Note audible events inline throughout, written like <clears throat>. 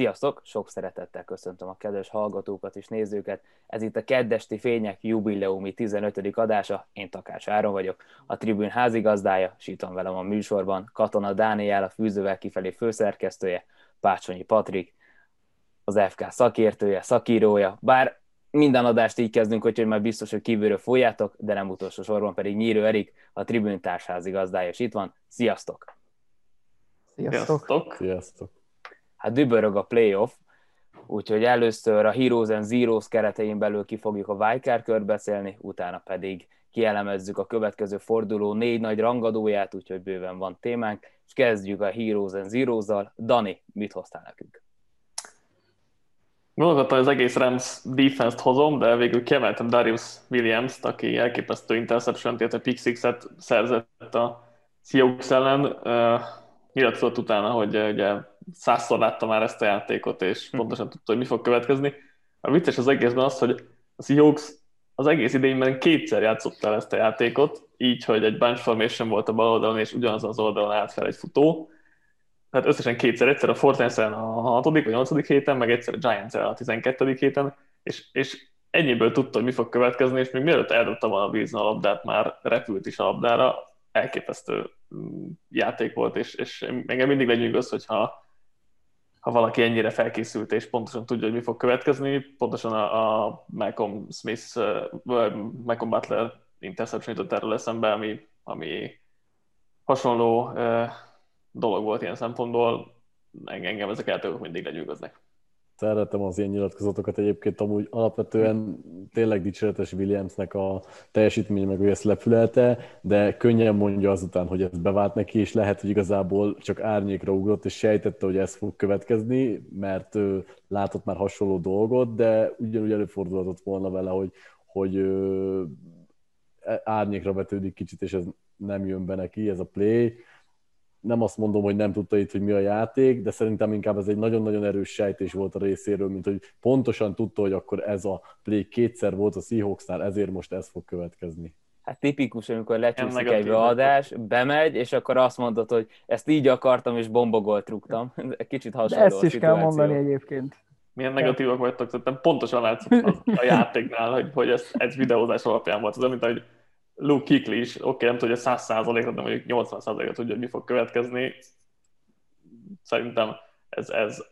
Sziasztok! Sok szeretettel köszöntöm a kedves hallgatókat és nézőket. Ez itt a Keddesti Fények jubileumi 15. adása. Én Takács Áron vagyok, a tribün házigazdája, és itt van velem a műsorban Katona Dániel, a fűzővel kifelé főszerkesztője, Pácsonyi Patrik, az FK szakértője, szakírója, bár minden adást így kezdünk, hogy már biztos, hogy kívülről folyjátok, de nem utolsó sorban pedig Nyírő Erik, a tribün társházigazdája, és itt van. Sziasztok! Sziasztok! Sziasztok! Sziasztok hát dübörög a playoff, úgyhogy először a Heroes and Zeros keretein belül ki fogjuk a Wildcard kört beszélni, utána pedig kielemezzük a következő forduló négy nagy rangadóját, úgyhogy bőven van témánk, és kezdjük a Heroes and Zeros-zal. Dani, mit hoztál nekünk? Hogy az egész Rams defense-t hozom, de végül kiemeltem Darius Williams-t, aki elképesztő interception illetve pick six-et szerzett a Seahawks ellen. Uh, nyilatkozott utána, hogy ugye százszor látta már ezt a játékot, és hm. pontosan tudta, hogy mi fog következni. A vicces az egészben az, hogy a Seahawks az egész idényben kétszer játszott el ezt a játékot, így, hogy egy bunch formation volt a bal oldalon, és ugyanaz az oldalon állt fel egy futó. Tehát összesen kétszer, egyszer a fortnite a 6. vagy 8. héten, meg egyszer a giants a 12. héten, és, és ennyiből tudta, hogy mi fog következni, és még mielőtt eldobta volna a Wilson a labdát, már repült is a labdára, elképesztő mm, játék volt, és, és engem mindig lenyűgöz, hogyha ha valaki ennyire felkészült és pontosan tudja, hogy mi fog következni, pontosan a, a Malcolm Smith, vagy Malcolm Butler interception jutott erről eszembe, ami, ami hasonló uh, dolog volt ilyen szempontból, engem ezek eltők mindig legyűgöznek. Szeretem az ilyen nyilatkozatokat egyébként, amúgy alapvetően tényleg dicséretes Williamsnek a teljesítmény, meg hogy ezt de könnyen mondja azután, hogy ez bevált neki, és lehet, hogy igazából csak árnyékra ugrott, és sejtette, hogy ez fog következni, mert ő látott már hasonló dolgot, de ugyanúgy előfordulhatott volna vele, hogy, hogy árnyékra vetődik kicsit, és ez nem jön be neki, ez a play nem azt mondom, hogy nem tudta itt, hogy mi a játék, de szerintem inkább ez egy nagyon-nagyon erős sejtés volt a részéről, mint hogy pontosan tudta, hogy akkor ez a play kétszer volt a Seahawksnál, ezért most ez fog következni. Hát tipikus, amikor lecsúszik egy beadás, bemegy, és akkor azt mondod, hogy ezt így akartam, és bombogolt rúgtam. Kicsit hasonló De ezt is kell mondani egyébként. Milyen negatívak vagytok, szerintem pontosan látszott <laughs> a játéknál, hogy, hogy ez, ez videózás alapján volt. Az, mint hogy Luke Kikli is, oké, okay, nem tudja, hogy 100%-ra, de mondjuk 80%-ra tudja, hogy mi fog következni. Szerintem ez, ez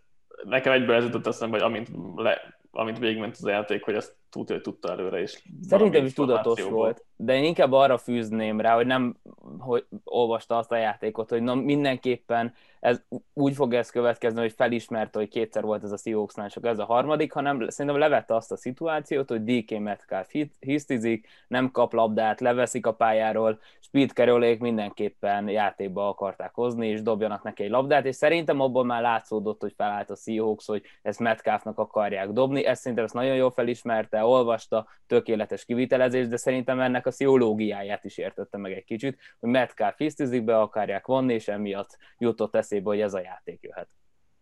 nekem egyből ez jutott eszembe, hogy amint, le, amint végigment az a játék, hogy ezt tudja, hogy tudta előre is. Szerintem is tudatos volt, de én inkább arra fűzném rá, hogy nem hogy olvasta azt a játékot, hogy na, mindenképpen ez úgy fog ez következni, hogy felismerte, hogy kétszer volt ez a Seahawksnál, csak ez a harmadik, hanem szerintem levette azt a szituációt, hogy DK Metcalf hisztizik, nem kap labdát, leveszik a pályáról, Speed Carolék mindenképpen játékba akarták hozni, és dobjanak neki egy labdát, és szerintem abban már látszódott, hogy felállt a Seahawks, hogy ezt Metcalfnak akarják dobni, ezt szerintem ezt nagyon jól felismerte, olvasta, tökéletes kivitelezés, de szerintem ennek a sziológiáját is értette meg egy kicsit, hogy Metcalf hisztizik be, akarják vonni, és emiatt jutott eszébe, hogy ez a játék jöhet.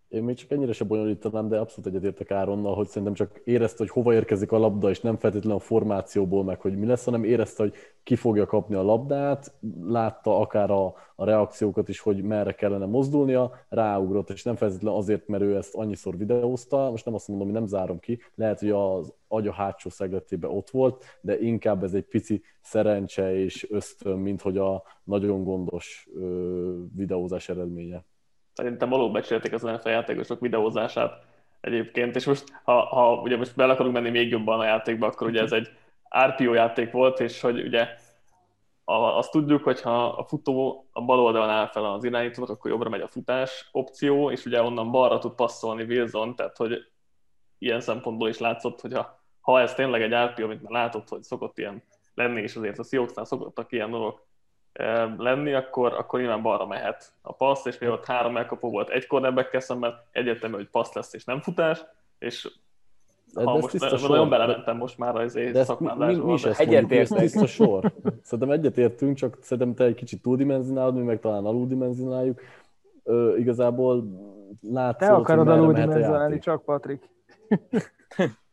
Én még csak ennyire se bonyolítanám, de abszolút egyetértek Áronnal, hogy szerintem csak érezte, hogy hova érkezik a labda, és nem feltétlenül a formációból meg, hogy mi lesz, hanem érezte, hogy ki fogja kapni a labdát, látta akár a, a reakciókat is, hogy merre kellene mozdulnia, ráugrott, és nem feltétlenül azért, mert ő ezt annyiszor videózta, most nem azt mondom, hogy nem zárom ki, lehet, hogy az agya hátsó szegletében ott volt, de inkább ez egy pici szerencse és ösztön, mint hogy a nagyon gondos ö, videózás eredménye szerintem valóban becsülték az NFL játékosok videózását egyébként, és most ha, ha ugye most bele akarunk menni még jobban a játékba, akkor ugye ez egy RPO játék volt, és hogy ugye a, azt tudjuk, hogy ha a futó a bal oldalon áll fel az irányítónak, akkor jobbra megy a futás opció, és ugye onnan balra tud passzolni Wilson, tehát hogy ilyen szempontból is látszott, hogy ha, ha ez tényleg egy RPO, amit már látott, hogy szokott ilyen lenni, és azért a Seahawksnál szokottak ilyen dolgok lenni, akkor, akkor nyilván balra mehet a passz, és mi ott három elkapó volt egy cornerback szemben, egyértelmű, hogy passz lesz és nem futás, és de ha most nagyon sor. belementem most már az szakmádásba. Mi, mi, mi is ezt mondjuk, ez tiszta sor. Szerintem egyetértünk, csak szerintem te egy kicsit túldimenzionálod, mi meg talán aludimenzionáljuk. Ö, igazából látszott, Te akarod aludimenzionálni, csak Patrik. <laughs>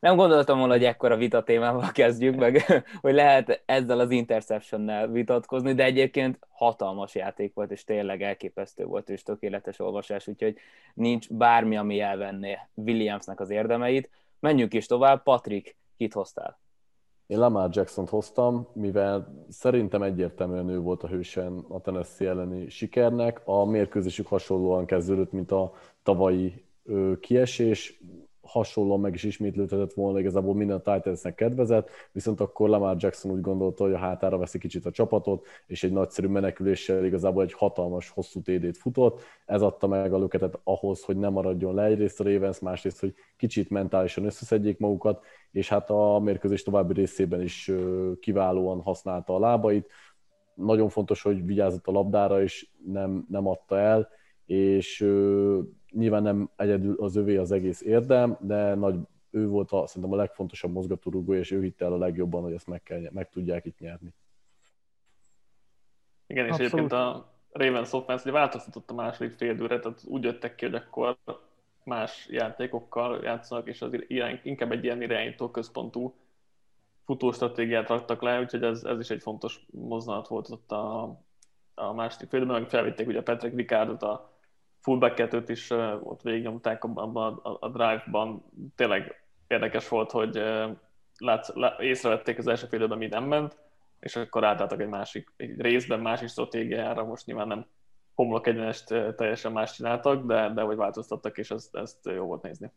nem gondoltam volna, hogy ekkora vita témával <laughs> kezdjük meg, <laughs> hogy lehet ezzel az interceptionnel vitatkozni, de egyébként hatalmas játék volt, és tényleg elképesztő volt, és tökéletes olvasás, úgyhogy nincs bármi, ami elvenné Williamsnek az érdemeit. Menjünk is tovább. Patrik, kit hoztál? Én Lamar Jackson-t hoztam, mivel szerintem egyértelműen ő volt a hősen a Tennessee elleni sikernek. A mérkőzésük hasonlóan kezdődött, mint a tavalyi kiesés hasonlóan meg is ismétlődhetett volna, igazából minden Titansnek kedvezett, viszont akkor Lamar Jackson úgy gondolta, hogy a hátára veszi kicsit a csapatot, és egy nagyszerű meneküléssel igazából egy hatalmas, hosszú TD-t futott. Ez adta meg a löketet ahhoz, hogy ne maradjon le egyrészt a Ravens, másrészt, hogy kicsit mentálisan összeszedjék magukat, és hát a mérkőzés további részében is kiválóan használta a lábait. Nagyon fontos, hogy vigyázott a labdára, és nem, nem adta el, és nyilván nem egyedül az övé az egész érdem, de nagy, ő volt a, szerintem a legfontosabb mozgatórugó, és ő hitte el a legjobban, hogy ezt meg, kell, meg tudják itt nyerni. Igen, és Abszolút. egyébként a Ravens offense ugye változtatott a második félidőre, tehát úgy jöttek ki, hogy akkor más játékokkal játszanak, és az irány, inkább egy ilyen irányító központú futóstratégiát raktak le, úgyhogy ez, ez is egy fontos mozzanat volt ott a, a második félidőben, meg felvitték ugye Patrick Ricardot a fullback is ott végignyomták abban a, a drive-ban. Tényleg érdekes volt, hogy látsz, lá, észrevették az első fél időben, mi nem ment, és akkor átálltak egy másik egy részben, másik stratégiára, most nyilván nem homlok egyenest teljesen más csináltak, de, de hogy változtattak, és ezt, ezt jó volt nézni.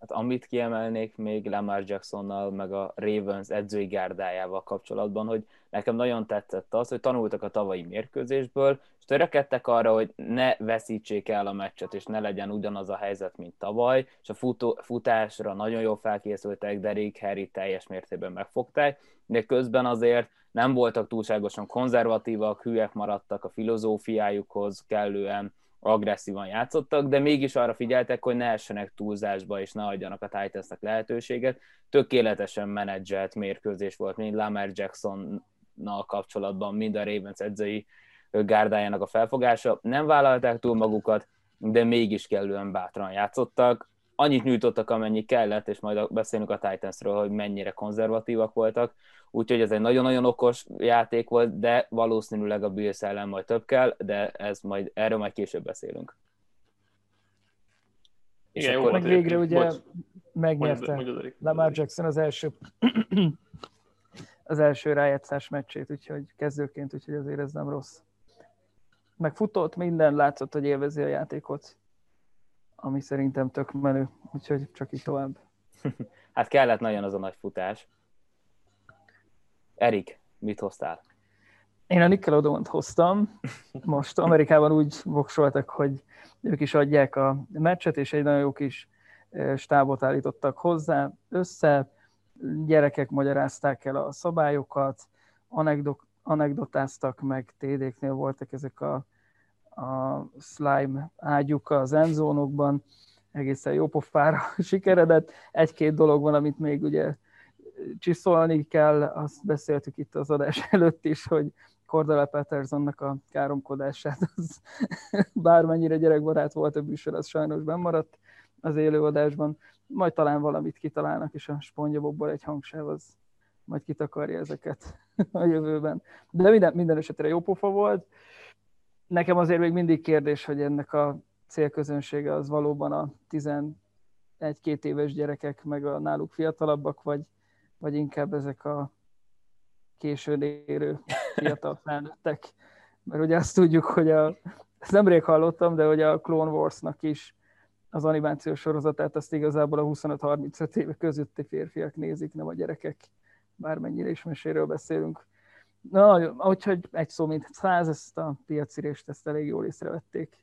Hát amit kiemelnék még Lamar Jacksonnal, meg a Ravens edzői gárdájával kapcsolatban, hogy nekem nagyon tetszett az, hogy tanultak a tavalyi mérkőzésből, és törekedtek arra, hogy ne veszítsék el a meccset, és ne legyen ugyanaz a helyzet, mint tavaly, és a futó, futásra nagyon jól felkészültek, Derek Harry teljes mértékben megfogták, de közben azért nem voltak túlságosan konzervatívak, hülyek maradtak a filozófiájukhoz kellően, agresszívan játszottak, de mégis arra figyeltek, hogy ne essenek túlzásba, és ne adjanak a Titansnak lehetőséget. Tökéletesen menedzselt mérkőzés volt, mind Lamar Jacksonnal kapcsolatban, mind a Ravens edzői gárdájának a felfogása. Nem vállalták túl magukat, de mégis kellően bátran játszottak. Annyit nyújtottak, amennyi kellett, és majd beszélünk a Titansről, hogy mennyire konzervatívak voltak úgyhogy ez egy nagyon-nagyon okos játék volt, de valószínűleg a Bills ellen majd több kell, de ez majd, erről majd később beszélünk. Igen, jó, meg végre ugye bocs. megnyerte mondj, Lamar Jackson az első <clears throat> az első rájátszás meccsét, úgyhogy kezdőként, úgyhogy azért ez nem rossz. Meg futott, minden látszott, hogy élvezi a játékot, ami szerintem tök menő, úgyhogy csak így tovább. <laughs> hát kellett nagyon az a nagy futás. Erik, mit hoztál? Én a nickelodeon hoztam. Most Amerikában úgy voksoltak, hogy ők is adják a meccset, és egy nagyon jó kis stábot állítottak hozzá össze. Gyerekek magyarázták el a szabályokat, anekdok, anekdotáztak, meg TD-knél voltak ezek a, a slime ágyuk az enzónokban. Egészen jó pofára <laughs> sikeredett. Egy-két dolog van, amit még ugye csiszolni kell, azt beszéltük itt az adás <laughs> előtt is, hogy Cordella Petersonnak a káromkodását, az <laughs> bármennyire gyerekbarát volt a bűsor, az sajnos maradt az élőadásban. Majd talán valamit kitalálnak, és a spongyabokból egy hangsáv az majd kitakarja ezeket <laughs> a jövőben. De minden, minden esetre jó pofa volt. Nekem azért még mindig kérdés, hogy ennek a célközönsége az valóban a 11-2 éves gyerekek, meg a náluk fiatalabbak, vagy vagy inkább ezek a későn érő fiatal <laughs> felnőttek. Mert ugye azt tudjuk, hogy a, ezt nemrég hallottam, de hogy a Clone Wars-nak is az animációs sorozatát azt igazából a 25-35 éve közötti férfiak nézik, nem a gyerekek, bármennyire is meséről beszélünk. Na, úgyhogy egy szó mint száz, ezt a piacirést ezt elég jól észrevették.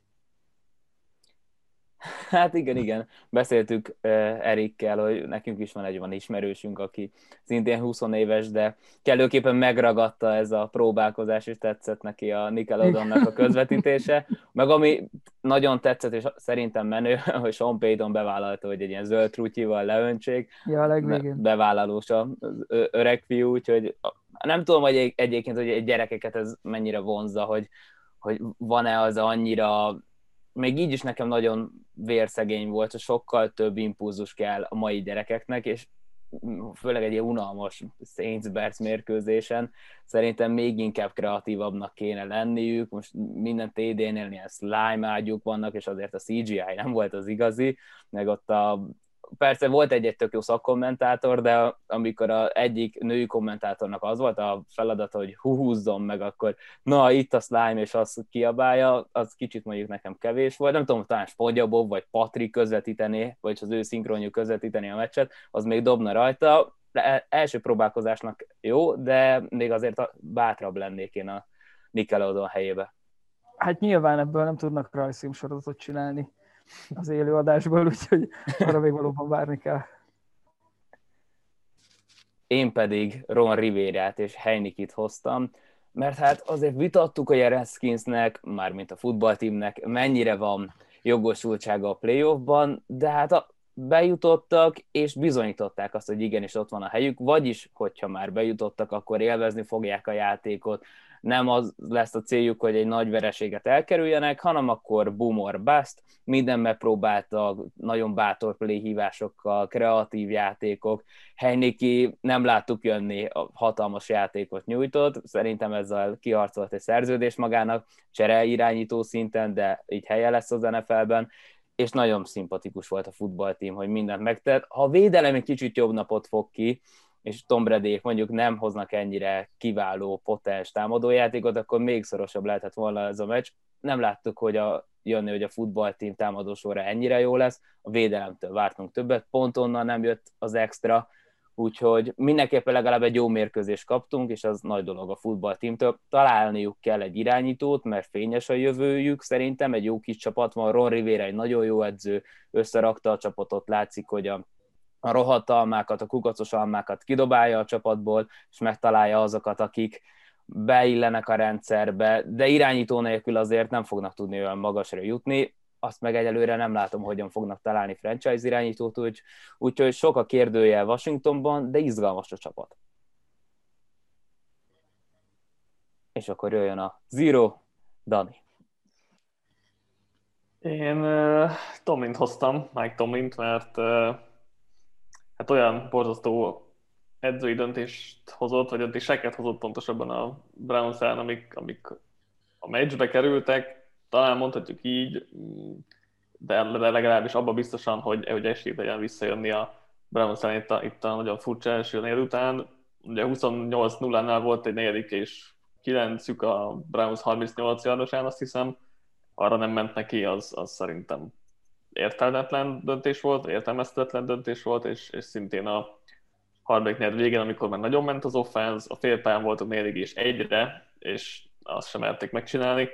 <laughs> Hát igen, igen. Beszéltük Erikkel, hogy nekünk is van egy van ismerősünk, aki szintén 20 éves, de kellőképpen megragadta ez a próbálkozás, és tetszett neki a Nickelodeonnak a közvetítése. Meg ami nagyon tetszett, és szerintem menő, <laughs> hogy Sean Payton bevállalta, hogy egy ilyen zöld trutyival leöntsék. Ja, legvégén. Bevállalós az öreg fiú, úgyhogy nem tudom, hogy egyébként, hogy egy gyerekeket ez mennyire vonza, hogy, hogy van-e az annyira még így is nekem nagyon vérszegény volt, hogy sokkal több impulzus kell a mai gyerekeknek, és főleg egy ilyen unalmas Saints mérkőzésen, szerintem még inkább kreatívabbnak kéne lenniük, most minden TD-nél ilyen slime ágyuk vannak, és azért a CGI nem volt az igazi, meg ott a persze volt egy-egy tök jó szakkommentátor, de amikor a egyik női kommentátornak az volt a feladata, hogy húzzon meg, akkor na, itt a slime, és az kiabálja, az kicsit mondjuk nekem kevés volt. Nem tudom, talán Spogyabob vagy Patrik közvetíteni, vagy az ő szinkronjuk közvetíteni a meccset, az még dobna rajta. De első próbálkozásnak jó, de még azért bátrabb lennék én a Nickelodeon helyébe. Hát nyilván ebből nem tudnak rajzfilm sorozatot csinálni az élőadásból, úgyhogy arra még valóban várni kell. Én pedig Ron Rivérát és Heinikit hoztam, mert hát azért vitattuk, hogy a Redskinsnek, mármint a futballtímnek mennyire van jogosultsága a playoffban, de hát a, bejutottak, és bizonyították azt, hogy igenis ott van a helyük, vagyis, hogyha már bejutottak, akkor élvezni fogják a játékot, nem az lesz a céljuk, hogy egy nagy vereséget elkerüljenek, hanem akkor boom or bust, minden megpróbáltak, nagyon bátor play hívásokkal, kreatív játékok, Heiniki nem láttuk jönni, a hatalmas játékot nyújtott, szerintem ezzel kiharcolt egy szerződés magának, csere irányító szinten, de így helye lesz az NFL-ben, és nagyon szimpatikus volt a futballtím, hogy mindent megtett. Ha a védelem egy kicsit jobb napot fog ki, és Tom Brady mondjuk nem hoznak ennyire kiváló, potens támadójátékot, akkor még szorosabb lehetett volna ez a meccs. Nem láttuk, hogy a, jönni, hogy a futballtím támadósora ennyire jó lesz, a védelemtől vártunk többet, pont onnan nem jött az extra, úgyhogy mindenképpen legalább egy jó mérkőzést kaptunk, és az nagy dolog a futballtímtől. Találniuk kell egy irányítót, mert fényes a jövőjük, szerintem egy jó kis csapat van, Ron Rivera egy nagyon jó edző, összerakta a csapatot, látszik, hogy a a rohadt almákat, a kukacos almákat kidobálja a csapatból, és megtalálja azokat, akik beillenek a rendszerbe, de irányító nélkül azért nem fognak tudni olyan magasra jutni, azt meg egyelőre nem látom, hogyan fognak találni franchise irányítót, úgy, úgyhogy sok a kérdője Washingtonban, de izgalmas a csapat. És akkor jöjjön a Zero, Dani. Én uh, Tomlint hoztam, Mike Tomlint, mert uh, hát olyan borzasztó edzői döntést hozott, vagy döntéseket hozott pontosabban a Browns amik, amik a meccsbe kerültek, talán mondhatjuk így, de, de legalábbis abban biztosan, hogy, hogy esélyt legyen visszajönni a Browns itt a, itt a nagyon furcsa első nél után. Ugye 28-0-nál volt egy negyedik és 9 a Browns 38 yardosán, azt hiszem, arra nem ment neki, az, az szerintem értelmetlen döntés volt, értelmezhetetlen döntés volt, és, és szintén a harmadik negyed végén, amikor már nagyon ment az offense, a félpályán volt a négy és egyre, és azt sem merték megcsinálni,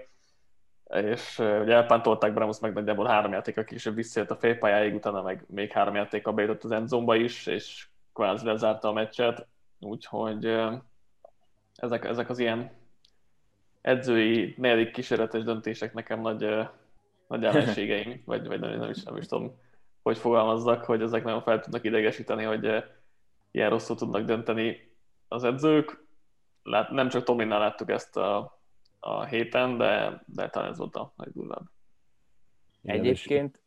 és ugye elpántolták Bramos meg nagyjából három játéka később visszajött a félpályáig, utána meg még három játéka bejutott az endzomba is, és kvázi lezárta a meccset, úgyhogy ezek, ezek az ilyen edzői negyedik kísérletes döntések nekem nagy nagy ellenségeim, vagy, vagy nem, nem, is, nem is tudom, hogy fogalmazzak, hogy ezek nagyon fel tudnak idegesíteni, hogy eh, ilyen rosszul tudnak dönteni az edzők. Lát, nem csak Tominnál láttuk ezt a, a héten, de, de talán ez volt a legdurvább. Egyébként,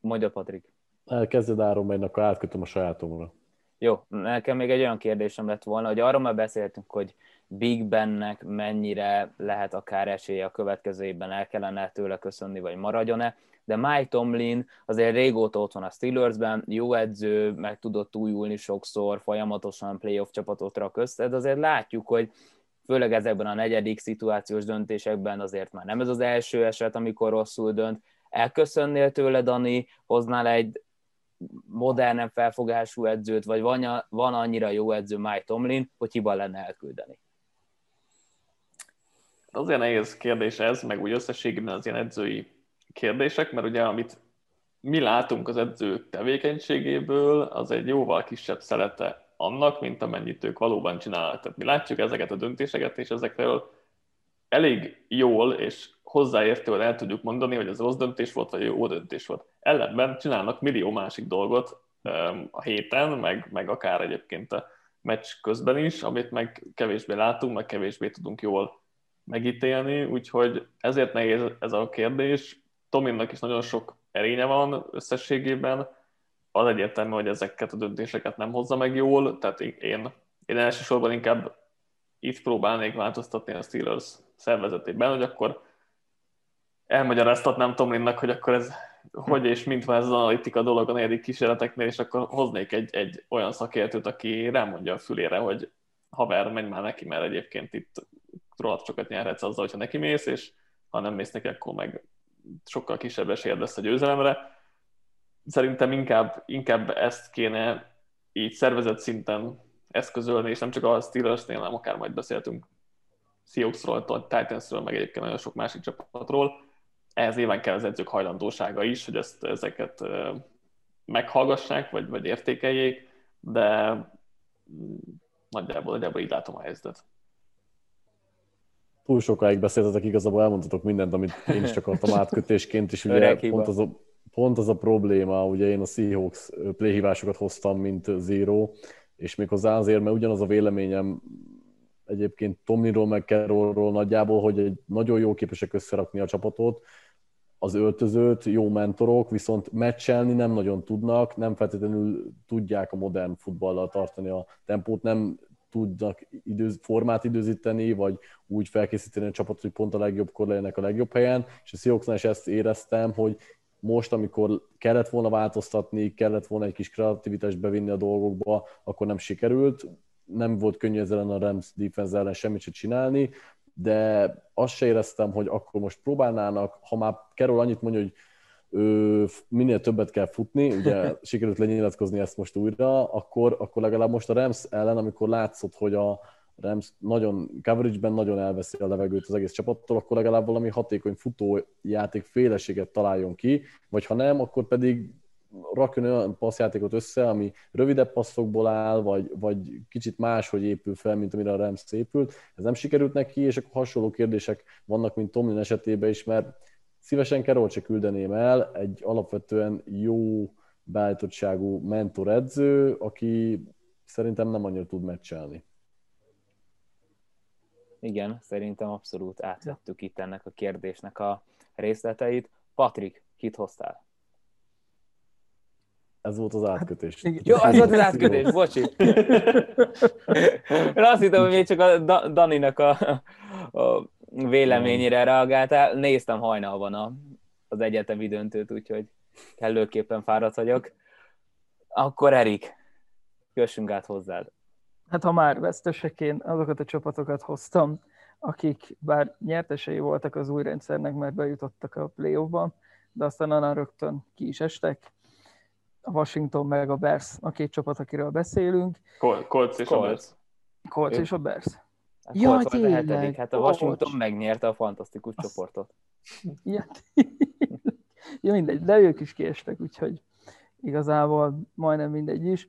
mondja Patrik. Elkezded Áron, mert akkor átkötöm a sajátomra. Jó, nekem még egy olyan kérdésem lett volna, hogy arról már beszéltünk, hogy Big Bennek mennyire lehet akár esélye a következő évben el kellene tőle köszönni, vagy maradjon-e, de Mike Tomlin azért régóta ott van a Steelersben, jó edző, meg tudott újulni sokszor, folyamatosan playoff csapatot rak össze, de azért látjuk, hogy főleg ezekben a negyedik szituációs döntésekben azért már nem ez az első eset, amikor rosszul dönt. Elköszönnél tőle, Dani, hoznál egy modernen felfogású edzőt, vagy van, van annyira jó edző Mike Tomlin, hogy hiba lenne elküldeni? Azért nehéz kérdés ez, meg úgy összességében az ilyen edzői kérdések, mert ugye amit mi látunk az edzők tevékenységéből, az egy jóval kisebb szelete annak, mint amennyit ők valóban csinálnak. Tehát mi látjuk ezeket a döntéseket, és ezekről elég jól és hozzáértően el tudjuk mondani, hogy ez rossz döntés volt, vagy jó döntés volt. Ellenben csinálnak millió másik dolgot a héten, meg, meg akár egyébként a meccs közben is, amit meg kevésbé látunk, meg kevésbé tudunk jól megítélni, úgyhogy ezért nehéz ez a kérdés. Tominnak is nagyon sok erénye van összességében, az egyértelmű, hogy ezeket a döntéseket nem hozza meg jól, tehát én, én elsősorban inkább itt próbálnék változtatni a Steelers szervezetében, hogy akkor elmagyaráztatnám Tomlinnak, hogy akkor ez hogy és mint van ez az analitika dolog a negyedik kísérleteknél, és akkor hoznék egy, egy olyan szakértőt, aki rámondja a fülére, hogy haver, menj már neki, mert egyébként itt rohadt sokat nyerhetsz azzal, hogyha neki mész, és ha nem mész neki, akkor meg sokkal kisebb esélyed lesz a győzelemre. Szerintem inkább, inkább ezt kéne így szervezet szinten eszközölni, és nem csak a Steelersnél, hanem akár majd beszéltünk Seahawksról, Titansről, meg egyébként nagyon sok másik csapatról. Ehhez nyilván kell az edzők hajlandósága is, hogy ezt, ezeket meghallgassák, vagy, vagy értékeljék, de mm, nagyjából, nagyjából így látom a helyzetet túl sokáig beszéltetek, igazából elmondhatok mindent, amit én is akartam átkötésként, és ugye pont az, a, pont az a probléma, ugye én a Seahawks playhívásokat hoztam, mint Zero, és méghozzá azért, mert ugyanaz a véleményem egyébként Tomniról meg Carrollról nagyjából, hogy egy nagyon jó képesek összerakni a csapatot, az öltözőt, jó mentorok, viszont meccselni nem nagyon tudnak, nem feltétlenül tudják a modern futballal tartani a tempót, nem tudnak időz, formát időzíteni, vagy úgy felkészíteni a csapatot, hogy pont a legjobbkor legyenek a legjobb helyen, és a Seahawksnál is ezt éreztem, hogy most, amikor kellett volna változtatni, kellett volna egy kis kreativitást bevinni a dolgokba, akkor nem sikerült. Nem volt könnyű ezzel a Rams defense ellen semmit se csinálni, de azt se éreztem, hogy akkor most próbálnának, ha már Carol annyit mondja, hogy ő, minél többet kell futni, ugye <laughs> sikerült lenyilatkozni ezt most újra, akkor, akkor legalább most a Rams ellen, amikor látszott, hogy a Rams nagyon coverage-ben nagyon elveszi a levegőt az egész csapattól, akkor legalább valami hatékony futójáték féleséget találjon ki, vagy ha nem, akkor pedig rakjon olyan passzjátékot össze, ami rövidebb passzokból áll, vagy, vagy kicsit máshogy épül fel, mint amire a Rams épült. Ez nem sikerült neki, és akkor hasonló kérdések vannak, mint Tomlin esetében is, mert Szívesen Carroll se küldeném el, egy alapvetően jó beállítottságú mentoredző, aki szerintem nem annyira tud meccselni. Igen, szerintem abszolút átvettük itt ennek a kérdésnek a részleteit. Patrik, kit hoztál? Ez volt az átkötés. Hát, Jó, ez volt az <laughs> átkötés, bocsi. Én azt hittem, hogy még csak a Daninak a, a véleményére reagáltál. Néztem hajnalban a, az egyetemi döntőt, úgyhogy kellőképpen fáradt vagyok. Akkor Erik, kössünk át hozzád. Hát ha már veszteseként azokat a csapatokat hoztam, akik bár nyertesei voltak az új rendszernek, mert bejutottak a playoffba, de aztán annál rögtön ki is estek. A Washington meg a Bears, a két csapat, akiről beszélünk. Colts és Colts. a Bears. Colts és a Bears. Ja, tényleg. A hetedik. Hát a Washington Bocs. megnyerte a fantasztikus Azt... csoportot. Ja, ja, mindegy, de ők is kiestek, úgyhogy igazából majdnem mindegy is.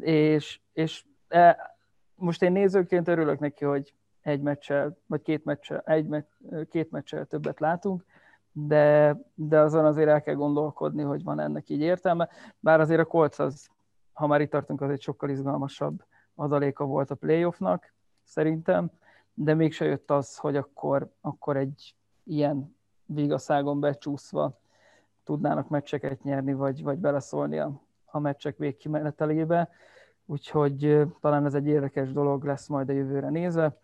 És, és e, most én nézőként örülök neki, hogy egy meccsel, vagy két meccsel, egy meccs, két meccsel többet látunk, de, de azon azért el kell gondolkodni, hogy van ennek így értelme. Bár azért a Colts az, ha már itt tartunk, az egy sokkal izgalmasabb adaléka volt a playoffnak, szerintem, de mégse jött az, hogy akkor, akkor egy ilyen vigaszágon becsúszva tudnának meccseket nyerni, vagy, vagy beleszólni a, a meccsek végkimenetelébe. Úgyhogy talán ez egy érdekes dolog lesz majd a jövőre nézve.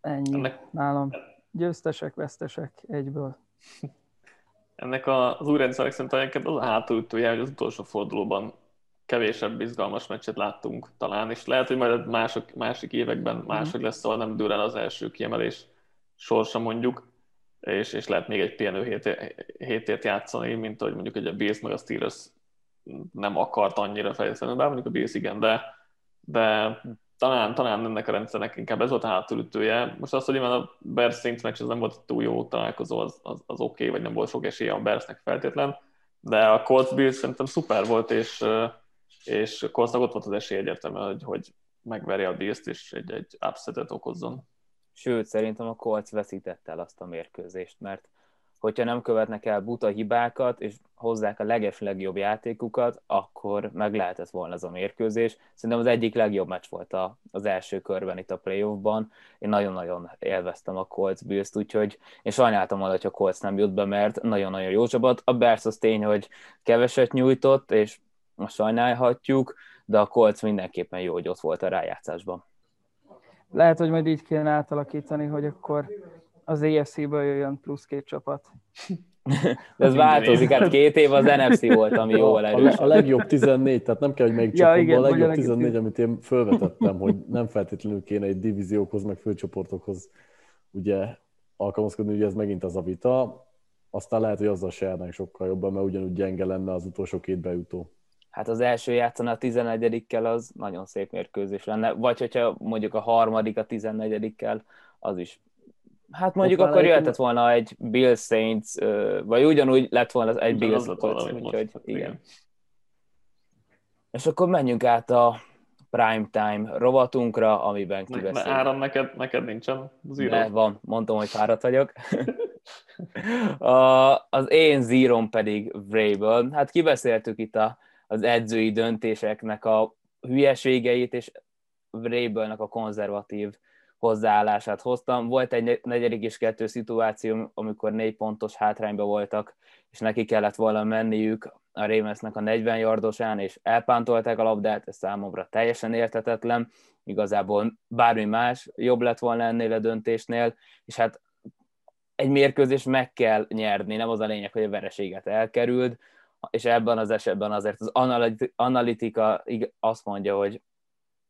Ennyi Ennek... nálam. Győztesek, vesztesek egyből. Ennek az új rendszerek szerint az a hátulütője, hogy az utolsó fordulóban kevésebb izgalmas meccset láttunk talán, és lehet, hogy majd mások, másik években mhm. mások lesz, szóval nem dől el az első kiemelés sorsa mondjuk, és, és lehet még egy pihenő hétért játszani, mint ahogy mondjuk hogy a Bills meg a Steelers nem akart annyira fejleszteni, bár mondjuk a Bills igen, de, de talán, talán ennek a rendszernek inkább ez volt a hátulütője. Most az, hogy a Bears Saints meccs ez nem volt túl jó találkozó, az, az, az oké, okay, vagy nem volt sok esélye a Bearsnek feltétlen, de a Colts Bills szerintem szuper volt, és és Coltsnak ott volt az esély egyértelmű, hogy, hogy megverje a bills és egy, egy upsetet okozzon. Sőt, szerintem a Colts veszítette el azt a mérkőzést, mert hogyha nem követnek el buta hibákat, és hozzák a leges legjobb játékukat, akkor meg lehetett volna ez a mérkőzés. Szerintem az egyik legjobb meccs volt a, az első körben itt a playoffban. Én nagyon-nagyon élveztem a Colts bills úgyhogy én sajnáltam volna, hogy a Colts nem jut be, mert nagyon-nagyon jó csapat. A Bears az tény, hogy keveset nyújtott, és most sajnálhatjuk, de a Colts mindenképpen jó, hogy ott volt a rájátszásban. Lehet, hogy majd így kéne átalakítani, hogy akkor az EFC-ből jöjjön plusz két csapat. De ez változik, hát két év az NFC volt, ami jól erős. A, a legjobb 14, tehát nem kell, hogy melyik ja, igen, a legjobb 14, amit én felvetettem, hogy nem feltétlenül kéne egy divíziókhoz, meg főcsoportokhoz ugye alkalmazkodni, ugye ez megint az a vita. Aztán lehet, hogy azzal se sokkal jobban, mert ugyanúgy gyenge lenne az utolsó két bejutó. Hát az első játszana a 11-kel az nagyon szép mérkőzés lenne, vagy hogyha mondjuk a harmadik a 14-kel, az is Hát mondjuk Ott akkor jöhetett volna egy Bill Saints, vagy ugyanúgy lett volna egy Bill Saints, úgyhogy igen. igen. És akkor menjünk át a prime time rovatunkra, amiben kiveszünk. Áram, neked, neked nincsen zero? Ne, van, mondtam, hogy fáradt vagyok. <laughs> a, az én zírom pedig Vrabel. Hát kibeszéltük itt a, az edzői döntéseknek a hülyeségeit, és Vrabelnek a konzervatív hozzáállását hoztam. Volt egy negyedik és kettő szituáció, amikor négy pontos hátrányba voltak, és neki kellett volna menniük a Ravensnek a 40 yardosán, és elpántolták a labdát, ez számomra teljesen értetetlen, igazából bármi más jobb lett volna ennél a döntésnél, és hát egy mérkőzés meg kell nyerni, nem az a lényeg, hogy a vereséget elkerült, és ebben az esetben azért az analitika azt mondja, hogy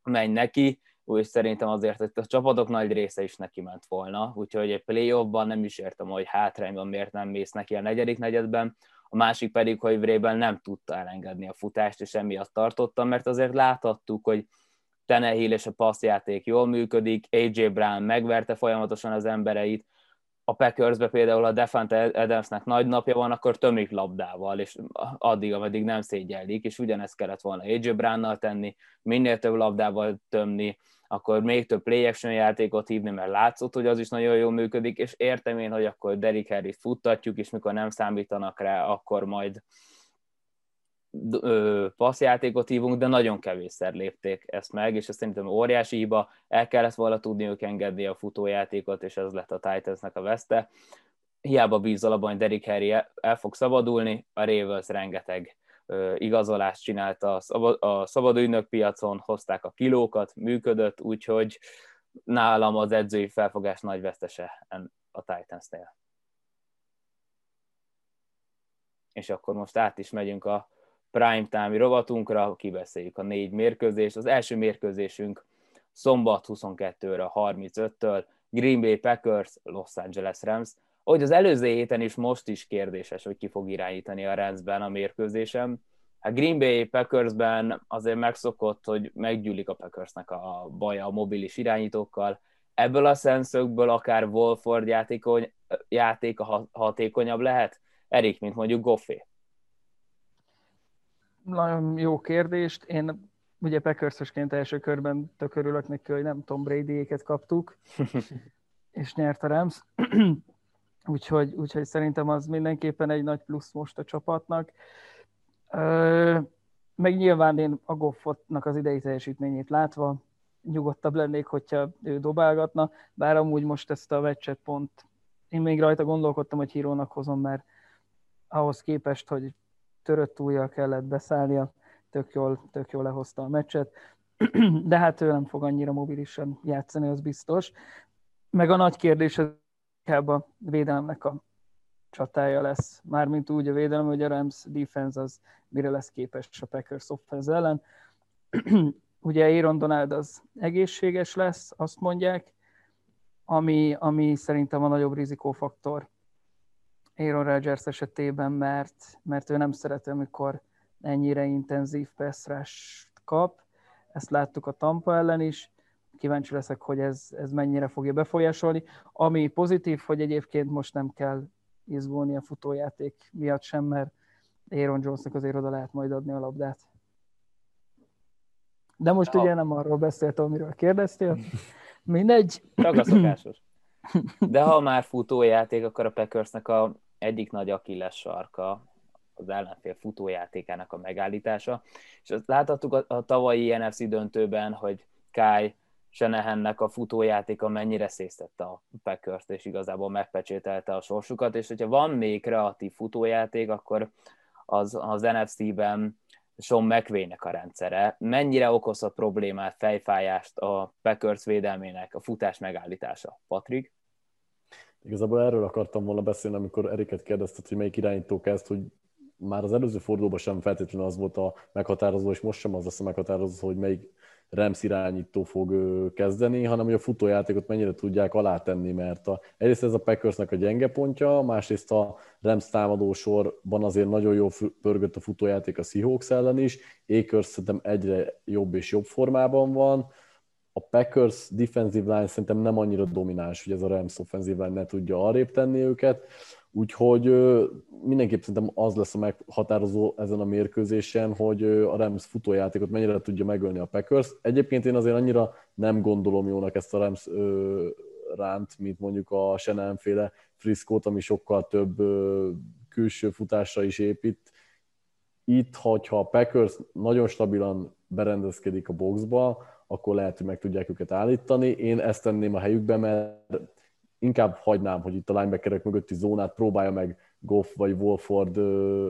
menj neki, és szerintem azért hogy a csapatok nagy része is neki ment volna, úgyhogy egy playoffban nem is értem, hogy hátrányban miért nem mész neki a negyedik negyedben, a másik pedig, hogy Vrében nem tudta elengedni a futást, és emiatt tartottam, mert azért láthattuk, hogy Tenehill és a passzjáték jól működik, AJ Brown megverte folyamatosan az embereit, a Packersbe például a Defante Adamsnek nagy napja van, akkor tömik labdával, és addig, ameddig nem szégyellik, és ugyanezt kellett volna AJ Brownnal tenni, minél több labdával tömni, akkor még több play action játékot hívni, mert látszott, hogy az is nagyon jól működik, és értem én, hogy akkor Derrick harry futtatjuk, és mikor nem számítanak rá, akkor majd passzjátékot hívunk, de nagyon kevésszer lépték ezt meg, és ez szerintem óriási hiba, el kellett volna tudni ők engedni a futójátékot, és ez lett a Titansnek a veszte. Hiába bízol abban, hogy Derrick Harry el fog szabadulni, a Ravens rengeteg igazolást csinálta a, szabad, a szabadügynök piacon, hozták a kilókat, működött, úgyhogy nálam az edzői felfogás nagy vesztese a Titans-nél. És akkor most át is megyünk a prime time rovatunkra, kibeszéljük a négy mérkőzést. Az első mérkőzésünk szombat 22-re 35-től Green Bay Packers, Los Angeles Rams ahogy az előző héten is most is kérdéses, hogy ki fog irányítani a Ranzben a mérkőzésem. Hát Green Bay Packersben azért megszokott, hogy meggyűlik a Packersnek a baja a mobilis irányítókkal. Ebből a szemszögből akár Wolford játékony, játék a hatékonyabb lehet? Erik, mint mondjuk Goffé? Nagyon jó kérdést. Én ugye Packersosként első körben tök örülök neki, hogy nem Tom Brady-éket kaptuk, <laughs> és nyert a Rams. <clears throat> Úgyhogy, úgyhogy szerintem az mindenképpen egy nagy plusz most a csapatnak. Meg nyilván én a Goffotnak az idei teljesítményét látva nyugodtabb lennék, hogyha ő dobálgatna, bár amúgy most ezt a meccset pont én még rajta gondolkodtam, hogy hírónak hozom, mert ahhoz képest, hogy törött újjal kellett beszállnia, tök jól, tök jól lehozta a meccset, <clears throat> de hát ő nem fog annyira mobilisan játszani, az biztos. Meg a nagy kérdés az inkább a védelemnek a csatája lesz. Mármint úgy a védelem, hogy a Rams defense az mire lesz képes a Packers offense ellen. <clears throat> Ugye Aaron Donald az egészséges lesz, azt mondják, ami, ami szerintem a nagyobb rizikófaktor Aaron Rodgers esetében, mert, mert ő nem szereti, amikor ennyire intenzív pass kap. Ezt láttuk a Tampa ellen is, kíváncsi leszek, hogy ez, ez mennyire fogja befolyásolni. Ami pozitív, hogy egyébként most nem kell izgulni a futójáték miatt sem, mert Aaron Jonesnak azért oda lehet majd adni a labdát. De most ha. ugye nem arról beszéltem, amiről kérdeztél. Mindegy. Csak a szokásos. De ha már futójáték, akkor a Packersnek a egyik nagy akilles sarka az ellenfél futójátékának a megállítása, és azt láthattuk a, a tavalyi NFC döntőben, hogy Kai Senehennek a futójátéka mennyire szésztette a packers és igazából megpecsételte a sorsukat, és hogyha van még kreatív futójáték, akkor az, az NFC-ben Sean McVay-nek a rendszere. Mennyire okozhat problémát, fejfájást a Packers védelmének a futás megállítása? Patrik? Igazából erről akartam volna beszélni, amikor Eriket kérdezted, hogy melyik irányító kezd, hogy már az előző fordulóban sem feltétlenül az volt a meghatározó, és most sem az lesz a meghatározó, hogy melyik Rams irányító fog kezdeni, hanem hogy a futójátékot mennyire tudják alátenni, mert a, egyrészt ez a Packersnek a gyenge pontja, másrészt a Rams támadó sorban azért nagyon jó pörgött a futójáték a Seahawks ellen is, Akers szerintem egyre jobb és jobb formában van, a Packers defensive line szerintem nem annyira domináns, hogy ez a Rams offensive line ne tudja arrébb tenni őket, Úgyhogy mindenképp szerintem az lesz a meghatározó ezen a mérkőzésen, hogy a Rams futójátékot mennyire tudja megölni a Packers. Egyébként én azért annyira nem gondolom jónak ezt a Rams ránt, mint mondjuk a Shannon-féle friszkót, ami sokkal több külső futásra is épít. Itt, hogyha a Packers nagyon stabilan berendezkedik a boxba, akkor lehet, hogy meg tudják őket állítani. Én ezt tenném a helyükbe, mert inkább hagynám, hogy itt a linebackerek mögötti zónát próbálja meg Goff vagy Wolford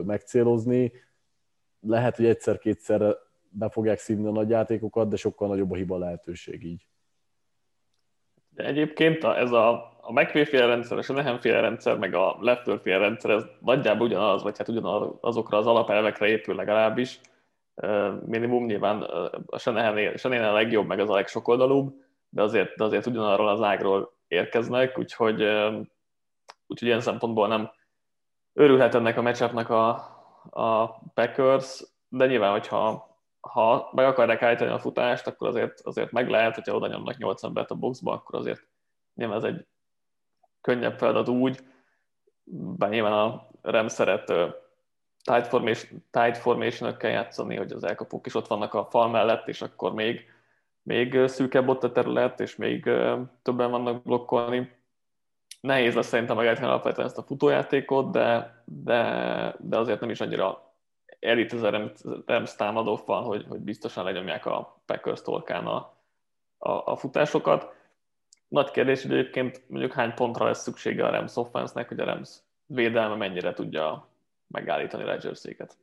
megcélozni. Lehet, hogy egyszer-kétszer be fogják szívni a nagy játékokat, de sokkal nagyobb a hiba lehetőség így. De egyébként ez a, a McVay rendszer, és a Nehem rendszer, meg a Lefter fél rendszer, ez nagyjából ugyanaz, vagy hát ugyanazokra az alapelvekre épül legalábbis. Minimum nyilván a Senehen a legjobb, meg az a legsokoldalúbb, de azért, de azért ugyanarról az ágról érkeznek, úgyhogy, úgyhogy ilyen szempontból nem örülhet ennek a matchupnak a, a Packers, de nyilván, hogyha ha meg akarják állítani a futást, akkor azért, azért meg lehet, hogyha oda nyomnak 8 embert a boxba, akkor azért nyilván ez egy könnyebb feladat úgy, bár nyilván a Rem szeret tight, formation, tight formation játszani, hogy az elkapók is ott vannak a fal mellett, és akkor még még szűkebb ott a terület, és még többen vannak blokkolni. Nehéz lesz szerintem megállítani alapvetően ezt a futójátékot, de, de, de azért nem is annyira elit ez a Rams támadó van, hogy, hogy biztosan lenyomják a Packers tolkán a, a, a futásokat. Nagy kérdés, hogy egyébként mondjuk hány pontra lesz szüksége a Rams offense hogy a Rams védelme mennyire tudja megállítani Rodgerséket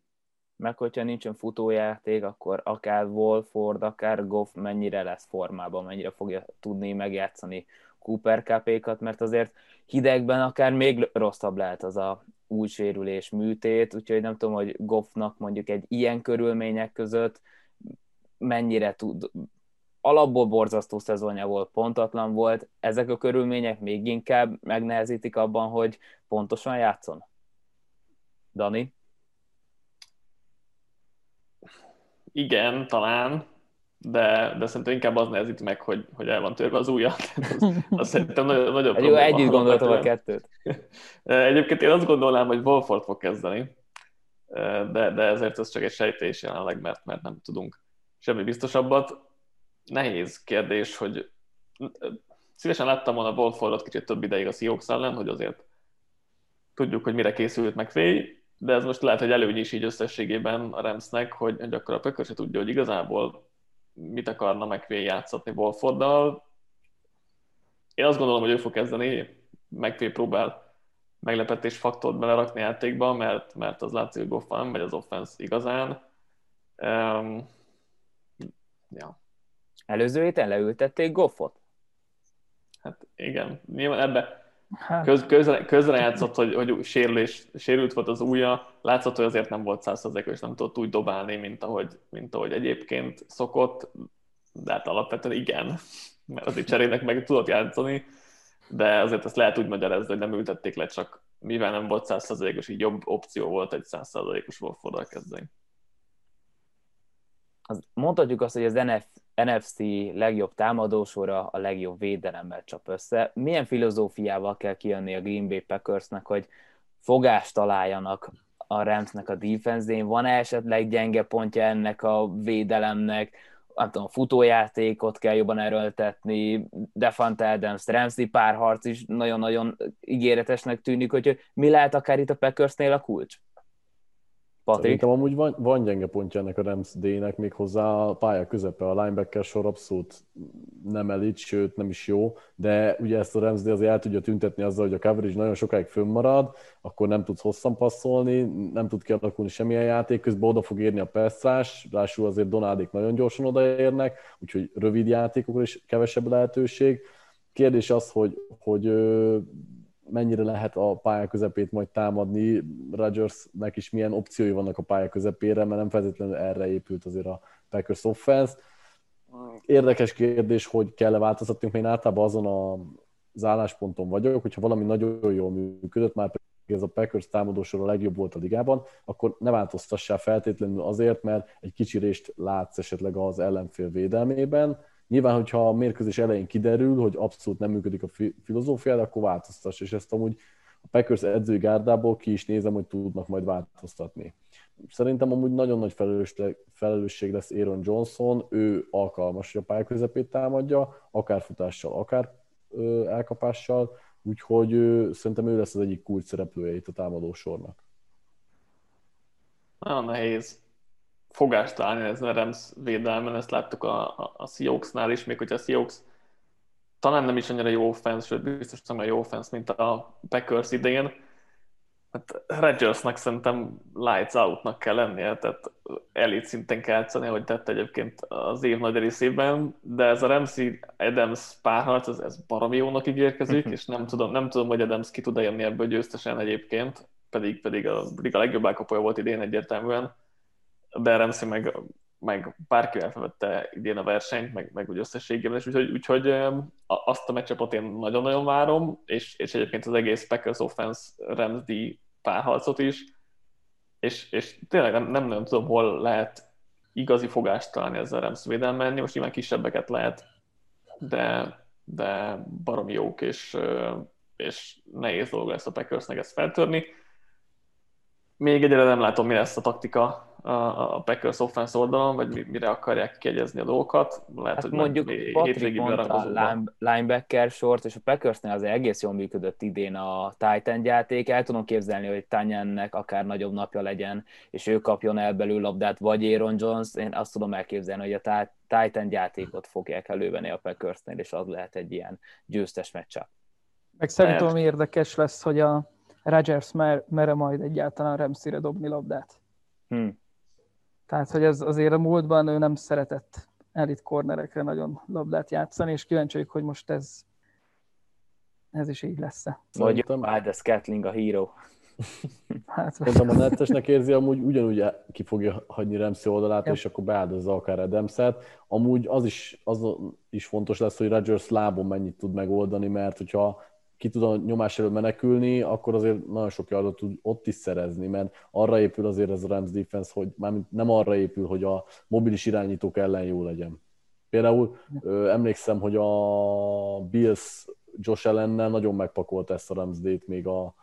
meg hogyha nincsen futójáték, akkor akár Wolford, akár Goff mennyire lesz formában, mennyire fogja tudni megjátszani Cooper cup mert azért hidegben akár még rosszabb lehet az a új sérülés műtét, úgyhogy nem tudom, hogy Goffnak mondjuk egy ilyen körülmények között mennyire tud, alapból borzasztó szezonja volt, pontatlan volt, ezek a körülmények még inkább megnehezítik abban, hogy pontosan játszon? Dani? igen, talán, de, de szerintem inkább az nehezít meg, hogy, hogy el van törve az ujja. <laughs> az, az szerintem nagy, nagyobb Jó, együtt gondoltam a kettőt. <laughs> Egyébként én azt gondolnám, hogy Wolford fog kezdeni, de, de ezért ez csak egy sejtés jelenleg, mert, mert nem tudunk semmi biztosabbat. Nehéz kérdés, hogy szívesen láttam volna Wolfordot kicsit több ideig a Seahawks ellen, hogy azért tudjuk, hogy mire készült meg fél, de ez most lehet, hogy előny is így összességében a Ramsnek, hogy, hogy akkor a Packers se tudja, hogy igazából mit akarna McVay játszatni Wolforddal. Én azt gondolom, hogy ő fog kezdeni, McVay próbál meglepetés faktort belerakni játékba, mert, mert az látszik, hogy Goff nem megy az offense igazán. Um, ja. Előző héten leültették Goffot? Hát igen, nyilván ebbe Hát. Köz, közre, közre játszott, hogy, hogy sérülés, sérült volt az ujja, látszott, hogy azért nem volt százszerzékos, és nem tudott úgy dobálni, mint ahogy, mint ahogy egyébként szokott, de hát alapvetően igen, mert azért cserének meg tudott játszani, de azért ezt lehet úgy magyarázni, hogy nem ültették le, csak mivel nem volt százszerzékos, így jobb opció volt egy százszerzékos Wolfordal kezdeni. Az, mondhatjuk azt, hogy az NF, NFC legjobb támadósora a legjobb védelemmel csap össze. Milyen filozófiával kell kijönni a Green Bay Packersnek, hogy fogást találjanak a Ramsnek a defense Van-e esetleg gyenge pontja ennek a védelemnek? nem tudom, futójátékot kell jobban erőltetni, Defante Adams, Ramsey párharc is nagyon-nagyon ígéretesnek tűnik, hogy mi lehet akár itt a Packersnél a kulcs? Patrik? Szerintem amúgy van, van gyenge pontja ennek a Rams D-nek, még hozzá a pálya közepe, a linebacker sor abszolút nem elit, sőt nem is jó, de ugye ezt a Rams D azért el tudja tüntetni azzal, hogy a coverage nagyon sokáig fönnmarad, akkor nem tudsz hosszan passzolni, nem tud kialakulni semmilyen játék, közben oda fog érni a percrás, rásul azért Donádék nagyon gyorsan odaérnek, úgyhogy rövid játékokra is kevesebb lehetőség. Kérdés az, hogy, hogy mennyire lehet a pálya közepét majd támadni, Rodgersnek is milyen opciói vannak a pálya közepére, mert nem feltétlenül erre épült azért a Packers offense. Érdekes kérdés, hogy kell-e változtatni, én általában azon a, az állásponton vagyok, hogyha valami nagyon jól működött, már ez a Packers támadósor a legjobb volt a ligában, akkor ne változtassál feltétlenül azért, mert egy kicsi részt látsz esetleg az ellenfél védelmében, Nyilván, hogyha a mérkőzés elején kiderül, hogy abszolút nem működik a filozófia, akkor változtass, és ezt amúgy a Packers edzői gárdából ki is nézem, hogy tudnak majd változtatni. Szerintem amúgy nagyon nagy felelősség lesz Aaron Johnson, ő alkalmas, hogy a pálya közepét támadja, akár futással, akár elkapással, úgyhogy szerintem ő lesz az egyik kulcs szereplője itt a támadó sornak. Nagyon nehéz fogást találni ezen a Rams védelmen, ezt láttuk a, a, a Seahawksnál is, még hogyha a Seahawks talán nem is annyira jó offense, sőt biztos nem olyan jó offense, mint a Packers idején. Hát Rodgersnak szerintem lights outnak kell lennie, tehát elit szinten kell játszani, hogy tette egyébként az év nagy részében, de ez a Ramsey Adams párharc, ez, ez baromi jónak ígérkezik, és nem tudom, nem tudom, hogy Adams ki tud jönni ebből győztesen egyébként, pedig, pedig a, pedig a legjobb elkapója volt idén egyértelműen de Ramsey meg, meg bárkivel felvette idén a versenyt, meg, meg úgy összességében is, úgyhogy, úgyhogy azt a meccsapot én nagyon-nagyon várom, és, és egyébként az egész Packers offense Ramsey párharcot is, és, és tényleg nem, nem nagyon tudom, hol lehet igazi fogást találni ezzel Rams védelmen, most nyilván kisebbeket lehet, de, de baromi jók, és, és nehéz dolog lesz a Packersnek ezt feltörni. Még egyre nem látom, mi lesz a taktika a Packers offense oldalon, vagy mire akarják kiegyezni a dolgokat. Lehet, hát hogy mondjuk Patrick mondta linebacker sort, és a Packersnél az egész jól működött idén a Titan játék. El tudom képzelni, hogy Tanyannek akár nagyobb napja legyen, és ő kapjon el belül labdát, vagy Aaron Jones. Én azt tudom elképzelni, hogy a Titan játékot fogják elővenni a Packersnél, és az lehet egy ilyen győztes meccsa. Meg szerintem érdekes lesz, hogy a Rodgers mer, mere majd egyáltalán Ramsey-re dobni labdát. Hmm. Tehát, hogy ez azért a múltban ő nem szeretett elit cornerekre nagyon labdát játszani, és kíváncsi vagyok, hogy most ez ez is így lesz-e. Vagy Aldous Catling a hero. Hát, Mondtam, a nettesnek érzi, amúgy ugyanúgy ki fogja hagyni Remszi oldalát, ja. és akkor beáldozza akár Adamset. Amúgy az is, az is fontos lesz, hogy Rodgers lábon mennyit tud megoldani, mert hogyha ki tud a nyomás elől menekülni, akkor azért nagyon sok yardot tud ott is szerezni, mert arra épül azért ez a Rams defense, hogy mármint nem arra épül, hogy a mobilis irányítók ellen jó legyen. Például ö, emlékszem, hogy a Bills Josh ellennel nagyon megpakolt ezt a Rams D-t még a,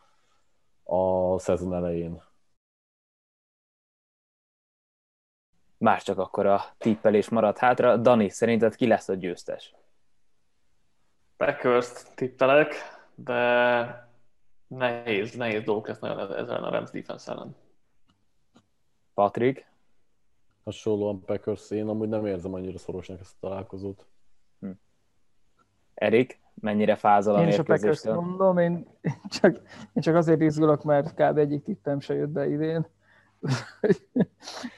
a szezon elején. Már csak akkor a tippelés maradt hátra. Dani, szerinted ki lesz a győztes? packers tippelek de nehéz, nehéz dolgok lesz nagyon ezzel a Rams defense ellen. Patrik? Hasonlóan Packers, én amúgy nem érzem annyira szorosnak ezt a találkozót. Hm. Erik, mennyire fázol a Én is a packers mondom, én, csak, én csak azért izgulok, mert kb. egyik tippem se jött be idén.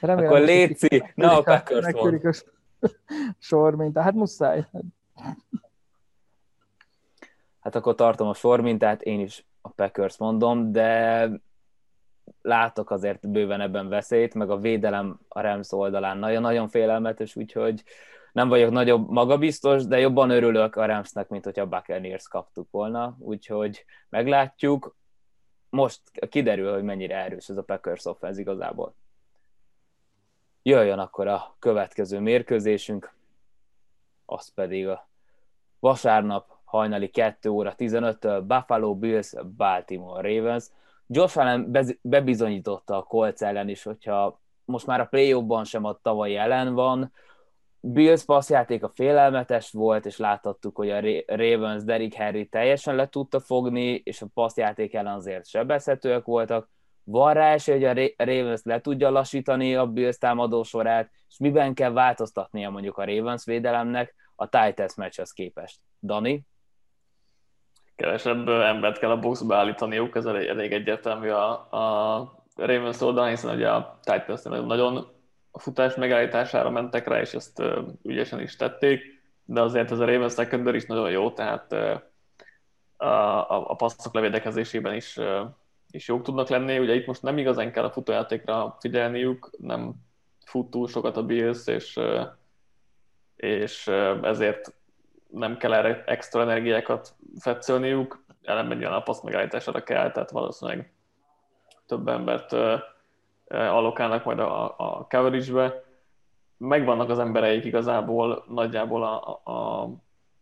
Remélem, Akkor Léci, ne a Packers sor, mint, hát muszáj hát akkor tartom a sormintát, én is a Packers mondom, de látok azért bőven ebben veszélyt, meg a védelem a Rams oldalán nagyon-nagyon félelmetes, úgyhogy nem vagyok nagyobb magabiztos, de jobban örülök a Ramsnek, mint hogyha a Buccaneers kaptuk volna, úgyhogy meglátjuk. Most kiderül, hogy mennyire erős ez a Packers offense igazából. Jöjjön akkor a következő mérkőzésünk, az pedig a vasárnap hajnali 2 óra 15-től Buffalo Bills, Baltimore Ravens. Josh Allen bebizonyította a Colts ellen is, hogyha most már a play sem a tavalyi ellen van, Bills passzjáték a félelmetes volt, és láthattuk, hogy a Ravens Derrick Henry teljesen le tudta fogni, és a passzjáték ellen azért sebezhetőek voltak. Van rá esély, hogy a Ravens le tudja lassítani a Bills támadó sorát, és miben kell változtatnia mondjuk a Ravens védelemnek a Titans meccshez képest. Dani? Kevesebb embert kell a boxba állítaniuk, ez elég, elég egyértelmű a, a Ravens oldalán, hiszen ugye a Titans nagyon a futás megállítására mentek rá, és ezt ügyesen is tették, de azért ez a Ravens secondary is nagyon jó, tehát a, a, a passzok levédekezésében is, is jók tudnak lenni. Ugye itt most nem igazán kell a futójátékra figyelniük, nem fut túl sokat a Bills, és, és ezért nem kell erre extra energiákat fetszölniük, ellenben a passz megállítására kell, tehát valószínűleg több embert allokálnak majd a, a coverage-be. Megvannak az embereik igazából nagyjából a, a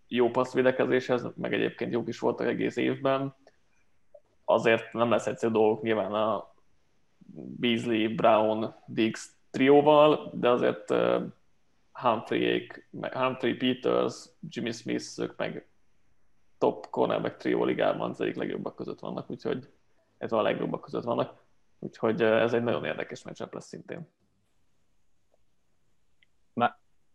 jó passzvédekezéshez, meg egyébként jók is voltak egész évben. Azért nem lesz egyszerű dolgok nyilván a Beasley, Brown, Diggs trióval, de azért Humphrey, Humphrey Peters, Jimmy Smith, ők meg top cornerback trió ligában az egyik legjobbak között vannak, úgyhogy ez a legjobbak között vannak. Úgyhogy ez egy nagyon érdekes meccsap lesz szintén.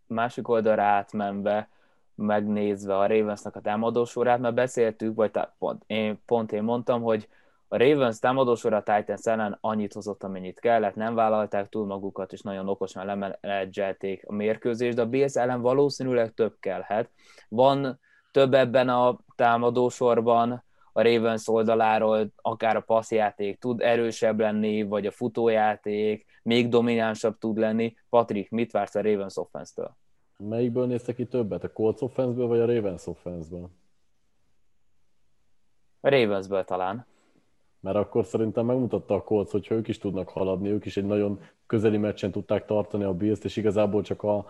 Másik oldalra átmenve, megnézve a Ravensnek a támadósorát, mert beszéltük, vagy tá, pont, én, pont én mondtam, hogy a Ravens támadósor a Titans ellen annyit hozott, amennyit kellett, nem vállalták túl magukat, és nagyon okosan lemenedzselték a mérkőzést, de a Bills ellen valószínűleg több kellhet. Van több ebben a támadósorban, a Ravens oldaláról akár a passzjáték tud erősebb lenni, vagy a futójáték még dominánsabb tud lenni. Patrik, mit vársz a Ravens offense-től? Melyikből néztek ki többet? A Colts offense vagy a Ravens offense-ből? A Ravensből talán. Mert akkor szerintem megmutatta a Colts, hogy ők is tudnak haladni, ők is egy nagyon közeli meccsen tudták tartani a Bills-t, és igazából csak a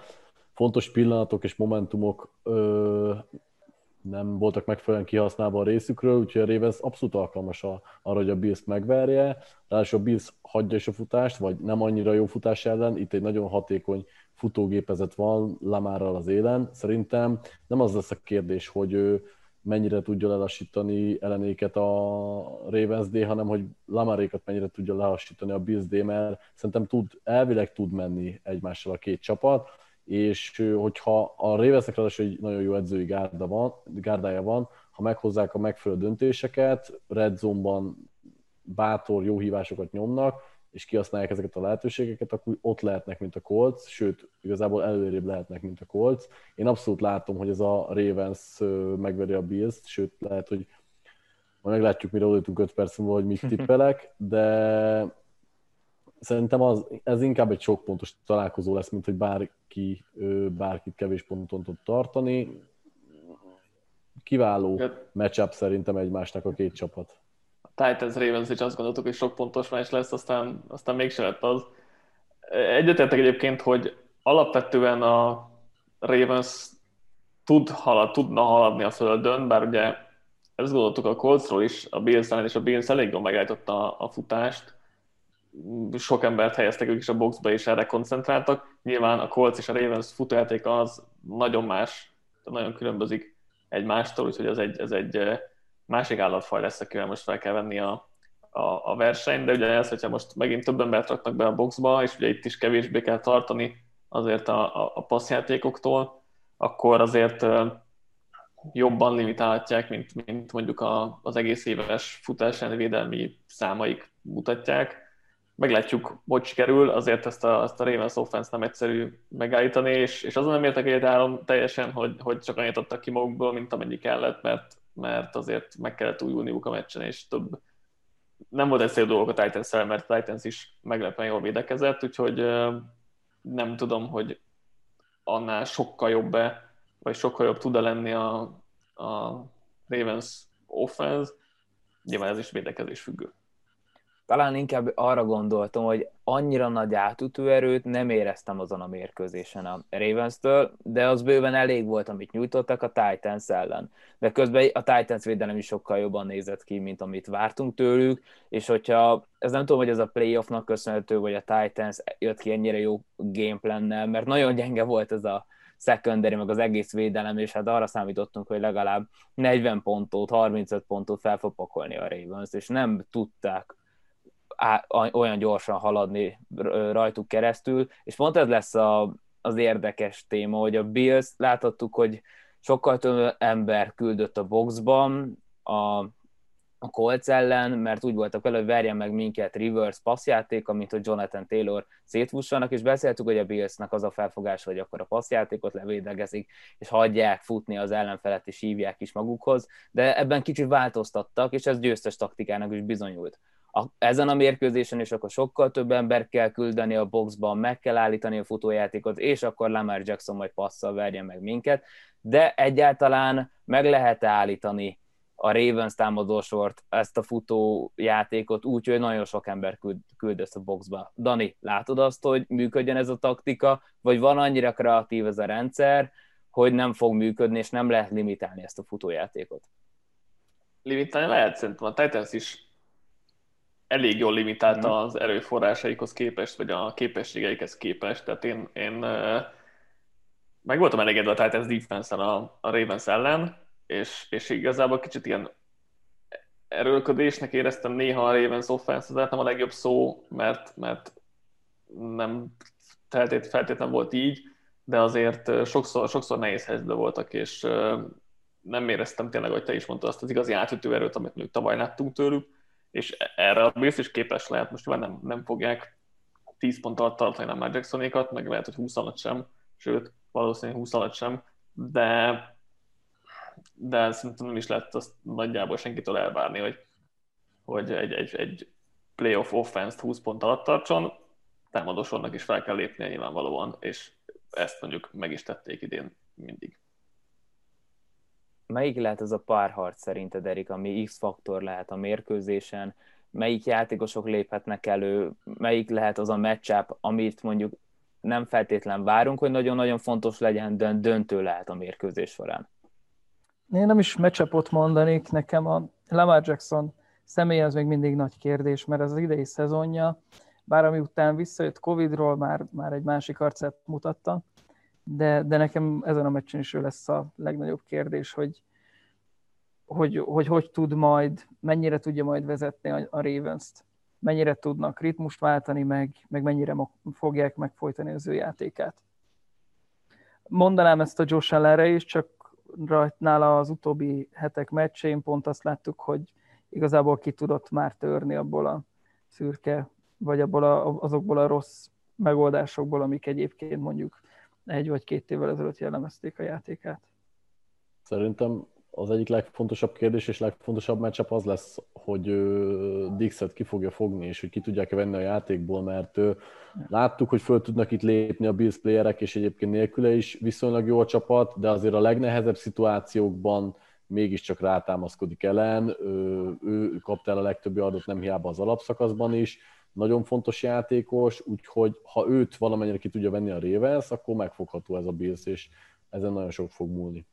fontos pillanatok és momentumok ö, nem voltak megfelelően kihasználva a részükről, úgyhogy a Ravens abszolút alkalmas a, arra, hogy a Bills megverje. Ráadásul a Bills hagyja is a futást, vagy nem annyira jó futás ellen. Itt egy nagyon hatékony futógépezet van Lamárral az élen. Szerintem nem az lesz a kérdés, hogy ő mennyire tudja lelassítani ellenéket a Ravens D, hanem hogy Lamarékat mennyire tudja lelassítani a Bills D, mert szerintem tud, elvileg tud menni egymással a két csapat és hogyha a Ravensnek ráadásul egy nagyon jó edzői gárda van, gárdája van, ha meghozzák a megfelelő döntéseket, red bátor, jó hívásokat nyomnak, és kihasználják ezeket a lehetőségeket, akkor ott lehetnek, mint a Colts, sőt, igazából előrébb lehetnek, mint a Colts. Én abszolút látom, hogy ez a Ravens megveri a Bills-t, sőt, lehet, hogy majd meglátjuk, mire odajutunk 5 perc múlva, hogy mit <laughs> tippelek, de szerintem az, ez inkább egy sok pontos találkozó lesz, mint hogy bárki, bárkit kevés ponton tud tartani. Kiváló matchup szerintem egymásnak a két csapat. Titans Ravens is azt gondoltuk, hogy sok pontos meccs lesz, aztán, aztán mégse lett az. Egyetértek egyébként, hogy alapvetően a Ravens tud halad, tudna haladni a földön, bár ugye ezt gondoltuk a Coltsról is, a Bills és a Bills elég jól megállította a, a futást, sok embert helyeztek ők is a boxba, és erre koncentráltak. Nyilván a Colts és a Ravens futójáték az nagyon más, nagyon különbözik egymástól, úgyhogy ez egy, ez egy másik állatfaj lesz, akivel most fel kell venni a, a, a versenyt, de ugye ez, hogyha most megint több embert raknak be a boxba, és ugye itt is kevésbé kell tartani azért a, a, a passzjátékoktól, akkor azért jobban limitálhatják, mint, mint mondjuk a, az egész éves futás védelmi számaik mutatják. Meglátjuk, hogy sikerül, azért ezt a, ezt a Ravens offense nem egyszerű megállítani, és, és azon nem értek egyet teljesen, hogy, hogy csak annyit adtak ki magukból, mint amennyi kellett, mert, mert azért meg kellett újulniuk a meccsen, és több nem volt egyszerű dolgok a titans mert a Titans is meglepően jól védekezett, úgyhogy nem tudom, hogy annál sokkal jobb-e, vagy sokkal jobb tud-e lenni a, a Ravens offense, nyilván ez is védekezés függő talán inkább arra gondoltam, hogy annyira nagy átütőerőt nem éreztem azon a mérkőzésen a Ravens-től, de az bőven elég volt, amit nyújtottak a Titans ellen. De közben a Titans védelem is sokkal jobban nézett ki, mint amit vártunk tőlük, és hogyha, ez nem tudom, hogy ez a playoffnak köszönhető, vagy a Titans jött ki ennyire jó gameplannel, mert nagyon gyenge volt ez a secondary, meg az egész védelem, és hát arra számítottunk, hogy legalább 40 pontot, 35 pontot fel fog pakolni a Ravens, és nem tudták olyan gyorsan haladni rajtuk keresztül, és pont ez lesz a, az érdekes téma, hogy a Bills láthattuk, hogy sokkal több ember küldött a boxban, a a Colts ellen, mert úgy voltak vele, hogy verjen meg minket reverse passzjáték, amit hogy Jonathan Taylor szétfussanak, és beszéltük, hogy a Billsnek az a felfogás, hogy akkor a passzjátékot levédegezik, és hagyják futni az ellenfelet, és hívják is magukhoz, de ebben kicsit változtattak, és ez győztes taktikának is bizonyult. A, ezen a mérkőzésen is akkor sokkal több ember kell küldeni a boxban, meg kell állítani a futójátékot, és akkor Lamar Jackson majd passzal verjen meg minket, de egyáltalán meg lehet állítani a Ravens támadósort, ezt a futó játékot úgy, hogy nagyon sok ember küld, küld ezt a boxba. Dani, látod azt, hogy működjön ez a taktika, vagy van annyira kreatív ez a rendszer, hogy nem fog működni, és nem lehet limitálni ezt a futójátékot? Limitálni lehet, szerintem a Titans is elég jól limitálta mm. az erőforrásaikhoz képest, vagy a képességeikhez képest, tehát én, én meg voltam elégedve a Titans defense a, a Ravens ellen, és, és igazából kicsit ilyen erőlködésnek éreztem néha a Ravens offense, ez nem a legjobb szó, mert, mert nem feltét, feltétlenül volt így, de azért sokszor, sokszor nehéz helyzetben voltak, és nem éreztem tényleg, hogy te is mondtad, azt az igazi átütő erőt, amit még tavaly láttunk tőlük, és erre a Bills is képes lehet, most már nem, nem fogják 10 pont alatt tartani nem már Jacksonékat, meg lehet, hogy 20 alatt sem, sőt, valószínűleg 20 alatt sem, de de szerintem nem is lett azt nagyjából senkitől elvárni, hogy, hogy egy, egy, egy playoff offense 20 pont alatt tartson, támadósornak is fel kell lépnie nyilvánvalóan, és ezt mondjuk meg is tették idén mindig. Melyik lehet az a párharc szerinted, Erik, ami X-faktor lehet a mérkőzésen? Melyik játékosok léphetnek elő? Melyik lehet az a matchup, amit mondjuk nem feltétlen várunk, hogy nagyon-nagyon fontos legyen, de döntő lehet a mérkőzés során? Én nem is matchupot mondanék, nekem a Lamar Jackson személy az még mindig nagy kérdés, mert ez az idei szezonja, bár ami után visszajött Covid-ról, már, már egy másik arcát mutatta, de, de nekem ezen a meccsen is ő lesz a legnagyobb kérdés, hogy hogy, hogy hogy tud majd, mennyire tudja majd vezetni a, a Ravens-t, mennyire tudnak ritmust váltani, meg, meg mennyire fogják megfojtani az ő játékát. Mondanám ezt a Josh Allenre is, csak nála az utóbbi hetek meccsén pont azt láttuk, hogy igazából ki tudott már törni abból a szürke, vagy abból a, azokból a rossz megoldásokból, amik egyébként mondjuk egy vagy két évvel ezelőtt jellemezték a játékát. Szerintem az egyik legfontosabb kérdés és legfontosabb meccsap az lesz, hogy Dixet ki fogja fogni, és hogy ki tudják venni a játékból, mert láttuk, hogy föl tudnak itt lépni a Bills playerek, és egyébként nélküle is viszonylag jó a csapat, de azért a legnehezebb szituációkban mégiscsak rátámaszkodik ellen. Ő, ő kapta el a legtöbb yardot nem hiába az alapszakaszban is, nagyon fontos játékos, úgyhogy ha őt valamennyire ki tudja venni a Ravens, akkor megfogható ez a Bills, és ezen nagyon sok fog múlni.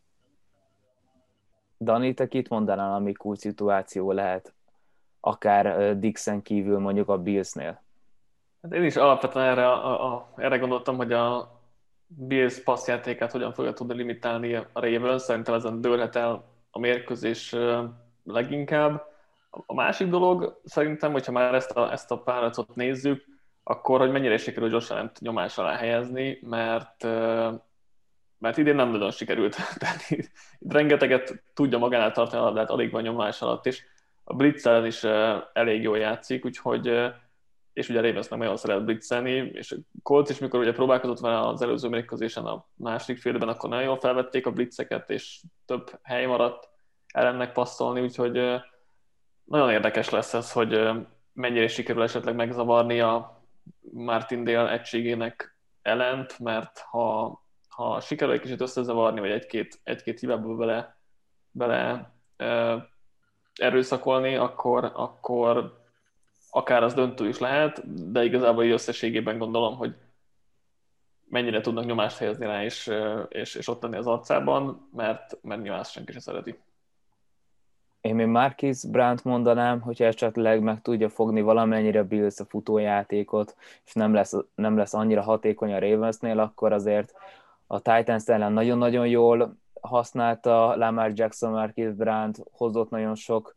Dani, te kit mondanál, ami cool szituáció lehet, akár Dixon kívül mondjuk a Billsnél? Hát én is alapvetően erre, a, a, erre gondoltam, hogy a Bills passzjátékát hogyan fogja tudni limitálni a Ravens. Szerintem ezen dőlhet el a mérkőzés leginkább. A másik dolog szerintem, hogyha már ezt a, ezt a páracot nézzük, akkor hogy mennyire sikerül Josh allen nyomás alá helyezni, mert mert idén nem nagyon sikerült. <laughs> Tehát itt, rengeteget tudja magánál tartani a labdát, alig van nyomás alatt, és a blitz ellen is elég jól játszik, úgyhogy és ugye Ravens meg nagyon szeret blitzelni, és Colts is, mikor ugye próbálkozott vele az előző mérkőzésen a második félben, akkor nagyon jól felvették a blitzeket, és több hely maradt ellennek passzolni, úgyhogy nagyon érdekes lesz ez, hogy mennyire sikerül esetleg megzavarni a Martindale egységének ellent, mert ha ha sikerül egy kicsit összezavarni, vagy egy-két, egy-két hibába bele, bele e, erőszakolni, akkor, akkor akár az döntő is lehet, de igazából így összességében gondolom, hogy mennyire tudnak nyomást helyezni rá, és, és, és ott tenni az arcában, mert, mert nyilván senki sem szereti. Én még Marquis Brandt mondanám, hogy esetleg meg tudja fogni valamennyire Bills a futójátékot, és nem lesz, nem lesz annyira hatékony a Ravensnél, akkor azért a Titans ellen nagyon-nagyon jól használta Lamar Jackson, Marquis Brandt, hozott nagyon sok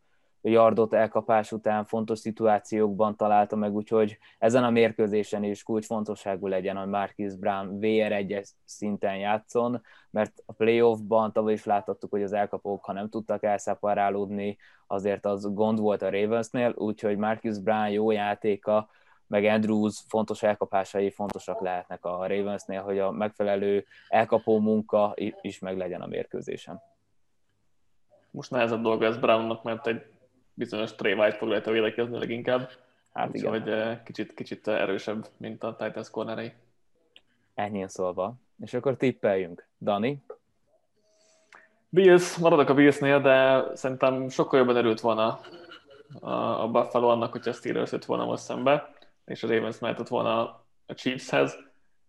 yardot elkapás után fontos szituációkban találta meg, úgyhogy ezen a mérkőzésen is kulcsfontosságú legyen, hogy Marquis Brown VR1 szinten játszon, mert a playoffban tavaly is láthattuk, hogy az elkapók, ha nem tudtak elszeparálódni, azért az gond volt a Ravensnél, úgyhogy Marquis Brown jó játéka, meg Andrews fontos elkapásai fontosak lehetnek a Ravensnél, hogy a megfelelő elkapó munka is meg legyen a mérkőzésen. Most nehezebb dolga ez Brownnak, mert egy bizonyos Trey White fog rajta védekezni leginkább. Hát igen. Hogy eh, kicsit, kicsit erősebb, mint a Titans cornerei. Ennyien szólva. És akkor tippeljünk. Dani? Bills, maradok a Billsnél, de szerintem sokkal jobban erőt volna a Buffalo annak, hogyha Steelers jött volna most szembe, és a Ravens mehetett volna a Chiefshez.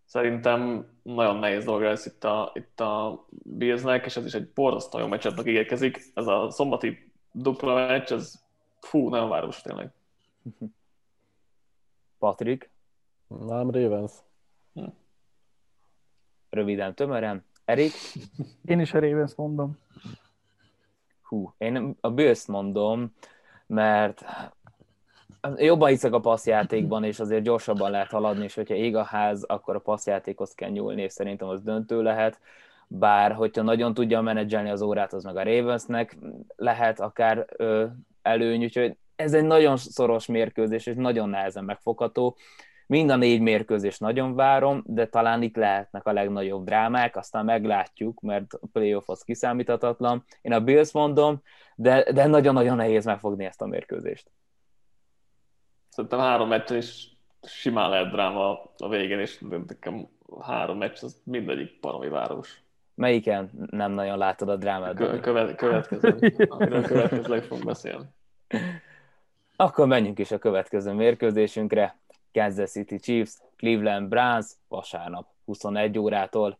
Szerintem nagyon nehéz dolga ez itt a, itt a Billsnek, és ez is egy borzasztó jó meccsatnak ígérkezik. Ez a szombati dupla meccs, az fú, nagyon város tényleg. Patrik? Nem, Ravens. Hm. Röviden, tömören. Erik? Én is a Ravens mondom. Hú, én a bills mondom, mert jobban hiszek a passzjátékban, és azért gyorsabban lehet haladni, és hogyha ég a ház, akkor a passzjátékhoz kell nyúlni, és szerintem az döntő lehet bár hogyha nagyon tudja menedzselni az órát, az meg a Ravensnek lehet akár ö, előny, úgyhogy ez egy nagyon szoros mérkőzés, és nagyon nehezen megfogható. Mind a négy mérkőzés nagyon várom, de talán itt lehetnek a legnagyobb drámák, aztán meglátjuk, mert a playoff az kiszámíthatatlan. Én a Bills mondom, de, de nagyon-nagyon nehéz megfogni ezt a mérkőzést. Szerintem három meccs is simán lehet dráma a végén, és nekem három meccs, az mindegyik paromi város. Melyiken nem nagyon látod a drámát? Kö- követ, következő, amiről következőleg fogunk beszélni. Akkor menjünk is a következő mérkőzésünkre. Kansas City Chiefs, Cleveland Browns, vasárnap 21 órától.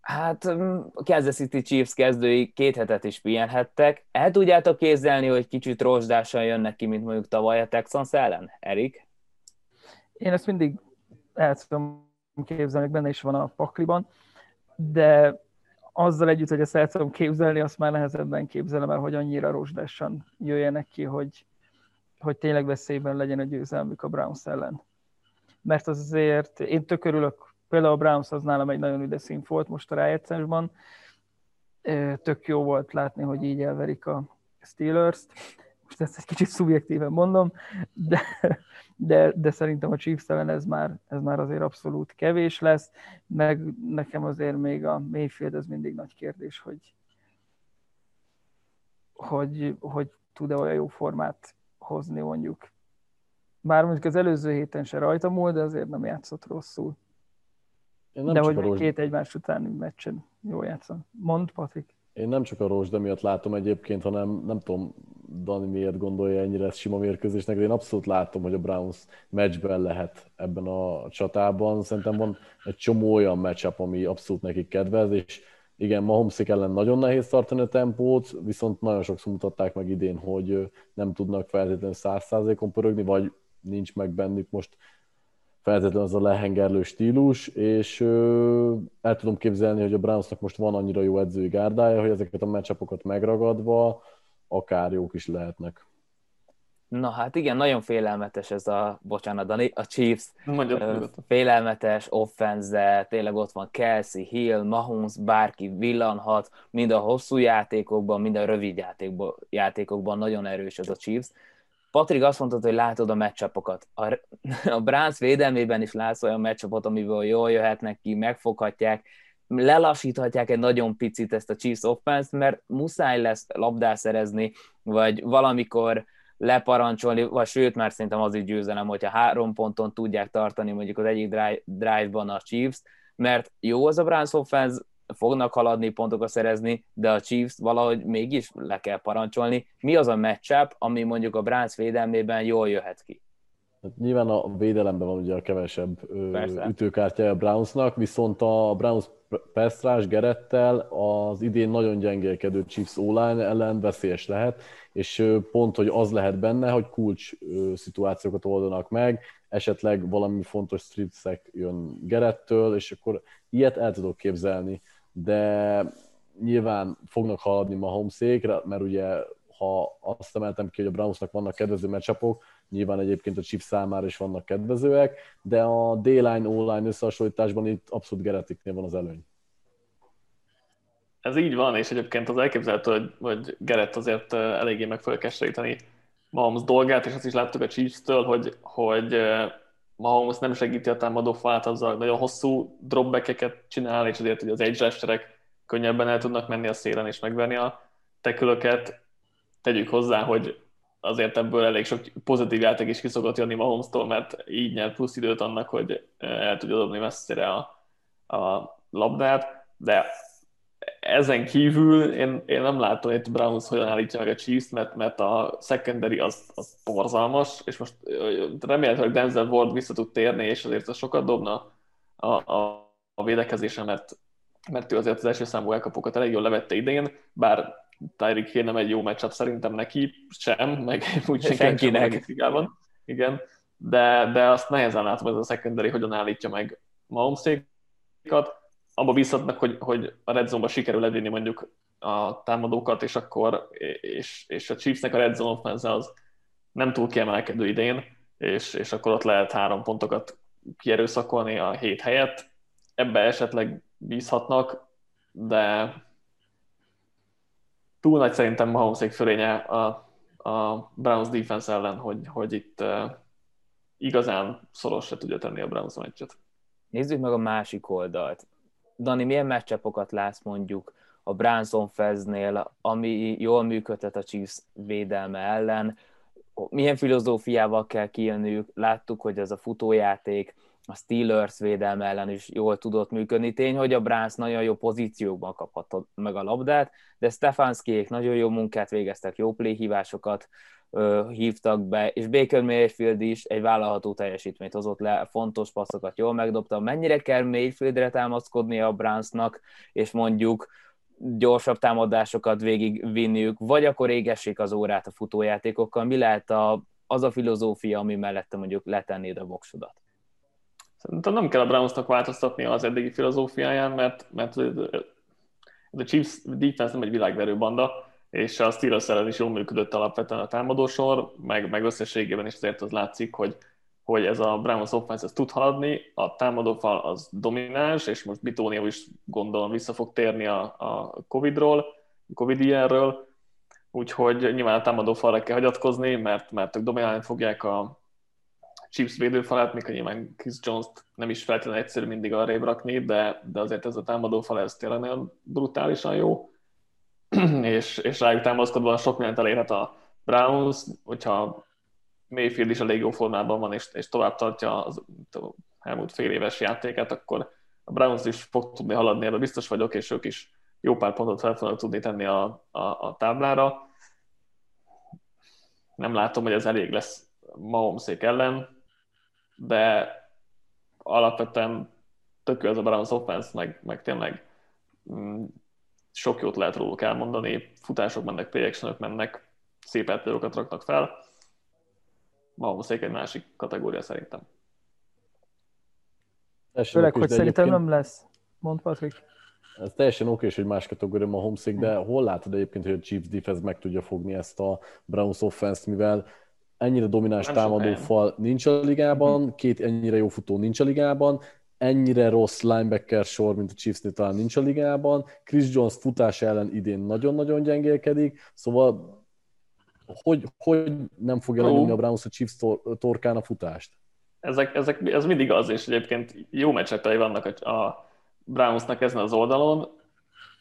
Hát mm, a Kansas City Chiefs kezdői két hetet is pihenhettek. El tudjátok kézzelni, hogy kicsit rozsdásan jönnek ki, mint mondjuk tavaly a Texans ellen? Erik? Én ezt mindig el tudom képzelni, benne is van a pakliban de azzal együtt, hogy ezt el tudom képzelni, azt már nehezebben képzelem el, hogy annyira rozsdásan jöjjenek ki, hogy, hogy tényleg veszélyben legyen a győzelmük a Browns ellen. Mert az azért, én tök örülök, például a Browns az nálam egy nagyon üde szín volt most a rájegyszersban, tök jó volt látni, hogy így elverik a Steelers-t, most ezt egy kicsit szubjektíven mondom, de, de, de szerintem a Chiefs ellen ez már, ez már azért abszolút kevés lesz, meg nekem azért még a Mayfield ez mindig nagy kérdés, hogy, hogy, hogy tud-e olyan jó formát hozni mondjuk. Bár mondjuk az előző héten se rajta múlt, de azért nem játszott rosszul. Én nem de hogy rossz... két egymás utáni meccsen jól játszom. Mond, Patrik. Én nem csak a Rosda miatt látom egyébként, hanem nem tudom, Dani miért gondolja ennyire ezt sima mérkőzésnek, de én abszolút látom, hogy a Browns meccsben lehet ebben a csatában. Szerintem van egy csomó olyan matchup, ami abszolút nekik kedvez, és igen, Mahomeszik ellen nagyon nehéz tartani a tempót, viszont nagyon sokszor mutatták meg idén, hogy nem tudnak feltétlenül száz százalékon pörögni, vagy nincs meg bennük most feltétlenül az a lehengerlő stílus, és ö, el tudom képzelni, hogy a Brownsnak most van annyira jó edzői gárdája, hogy ezeket a meccsapokat megragadva akár jók is lehetnek. Na hát igen, nagyon félelmetes ez a, bocsánat, Dani, a Chiefs félelmetes offense, tényleg ott van Kelsey, Hill, Mahomes, bárki villanhat, mind a hosszú játékokban, mind a rövid játékban, játékokban nagyon erős ez a Chiefs. Patrik azt mondta, hogy látod a meccsapokat. A, <laughs> a Browns védelmében is látsz olyan meccsapot, amiből jól jöhetnek ki, megfoghatják, lelassíthatják egy nagyon picit ezt a Chiefs offense mert muszáj lesz labdát szerezni, vagy valamikor leparancsolni, vagy sőt, már szerintem az így győzelem, hogyha három ponton tudják tartani mondjuk az egyik drive-ban a Chiefs, mert jó az a Browns offense, fognak haladni, pontokat szerezni, de a Chiefs valahogy mégis le kell parancsolni. Mi az a matchup, ami mondjuk a Browns védelmében jól jöhet ki? Hát nyilván a védelemben van ugye a kevesebb Persze. ütőkártya a Brownsnak, viszont a Browns Pestrás Gerettel az idén nagyon gyengélkedő Chiefs online ellen veszélyes lehet, és pont, hogy az lehet benne, hogy kulcs szituációkat oldanak meg, esetleg valami fontos stripszek jön Gerettől, és akkor ilyet el tudok képzelni, de nyilván fognak haladni ma Homesékre, mert ugye ha azt emeltem ki, hogy a Brownsnak vannak kedvező meccsapok, nyilván egyébként a Chiefs számára is vannak kedvezőek, de a D-line, O-line összehasonlításban itt abszolút Geretiknél van az előny. Ez így van, és egyébként az elképzelhető, hogy, hogy Gerett azért eléggé meg fogja keseríteni Mahomes dolgát, és azt is láttuk a Chiefs-től, hogy, hogy Mahomes nem segíti a támadó fát azzal, nagyon hosszú dropbackeket csinál, és azért hogy az edge könnyebben el tudnak menni a szélen és megverni a tekülöket. Tegyük hozzá, hogy azért ebből elég sok pozitív játék is kiszokott jönni Mahomes-tól, mert így nyert plusz időt annak, hogy el tudja dobni messzire a, a labdát, de ezen kívül én, én nem látom itt Browns hogyan állítja meg a Chiefs, mert, mert a secondary az, az borzalmas, és most remélhetőleg Denzel Ward vissza tud térni, és azért az sokat dobna a, a, a védekezésen, mert, mert ő azért az első számú elkapokat elég jól levette idén, bár Tyreek Hill nem egy jó matchup szerintem neki sem, meg <laughs> úgy senkinek. Sem Igen, de, de azt nehezen látom, hogy ez a secondary hogyan állítja meg Mahomesékat abba bízhatnak, hogy, hogy a red zone-ba sikerül levinni mondjuk a támadókat, és akkor és, és a Chiefsnek a red zone offense az nem túl kiemelkedő idén, és, és akkor ott lehet három pontokat kierőszakolni a hét helyett. Ebbe esetleg bízhatnak, de túl nagy szerintem Mahomesék fölénye a, a Browns defense ellen, hogy, hogy itt uh, igazán szoros se tudja tenni a Browns meccset. Nézzük meg a másik oldalt. Dani, milyen meccsepokat látsz mondjuk a Branson Feznél, ami jól működhet a Chiefs védelme ellen, milyen filozófiával kell kijönniük, láttuk, hogy ez a futójáték, a Steelers védelme ellen is jól tudott működni. Tény, hogy a Browns nagyon jó pozíciókban kaphatta meg a labdát, de Stefanskiék nagyon jó munkát végeztek, jó playhívásokat ö, hívtak be, és Baker Mayfield is egy vállalható teljesítményt hozott le, fontos passzokat jól megdobta. Mennyire kell Mayfieldre támaszkodni a Brownsnak, és mondjuk gyorsabb támadásokat végigvinniük, vagy akkor égessék az órát a futójátékokkal. Mi lehet a, az a filozófia, ami mellette mondjuk letennéd a voksodat? Szerintem nem kell a Brownsnak változtatni az eddigi filozófiáján, mert, mert a Chiefs defense nem egy világverő banda, és a Steelers ellen is jól működött alapvetően a támadósor, meg, meg összességében is azért az látszik, hogy, hogy ez a Browns offense ez tud haladni, a támadófal az domináns, és most Bitónia is gondolom vissza fog térni a, a Covid-ról, Covid ilyenről, úgyhogy nyilván a támadófalra kell hagyatkozni, mert, mert ők dominálni fogják a, Chiefs védőfalát, mikor nyilván Chris Jones-t nem is feltétlenül egyszerű mindig arrébb rakni, de, de azért ez a támadó fal, ez tényleg nagyon brutálisan jó, <clears throat> és, és rájuk támaszkodva sok mindent elérhet a Browns, hogyha Mayfield is elég jó formában van, és, és tovább tartja az elmúlt fél éves játékát, akkor a Browns is fog tudni haladni, ebben biztos vagyok, és ők is jó pár pontot fel fognak tudni tenni a, a, a táblára. Nem látom, hogy ez elég lesz Mahomesék ellen, de alapvetően tök az a Browns offense, meg, meg tényleg mm, sok jót lehet róluk elmondani, futások mennek, play mennek, szép eltérőket raknak fel. Mahomesék egy másik kategória szerintem. Főleg, hogy szerintem nem lesz. Mond Patrik. Ez teljesen oké, hogy más kategória a Homesick, de hol látod egyébként, hogy a Chiefs defense meg tudja fogni ezt a Browns offense mivel ennyire domináns támadó fal nincs a ligában, két ennyire jó futó nincs a ligában, ennyire rossz linebacker sor, mint a Chiefs-nél talán nincs a ligában. Chris Jones futás ellen idén nagyon-nagyon gyengélkedik, szóval hogy, hogy nem fogja lenyomni a Browns a Chiefs tor- torkán a futást? Ezek, ezek, ez mindig az, és egyébként jó meccsepei vannak a, a Brownsnak ezen az oldalon.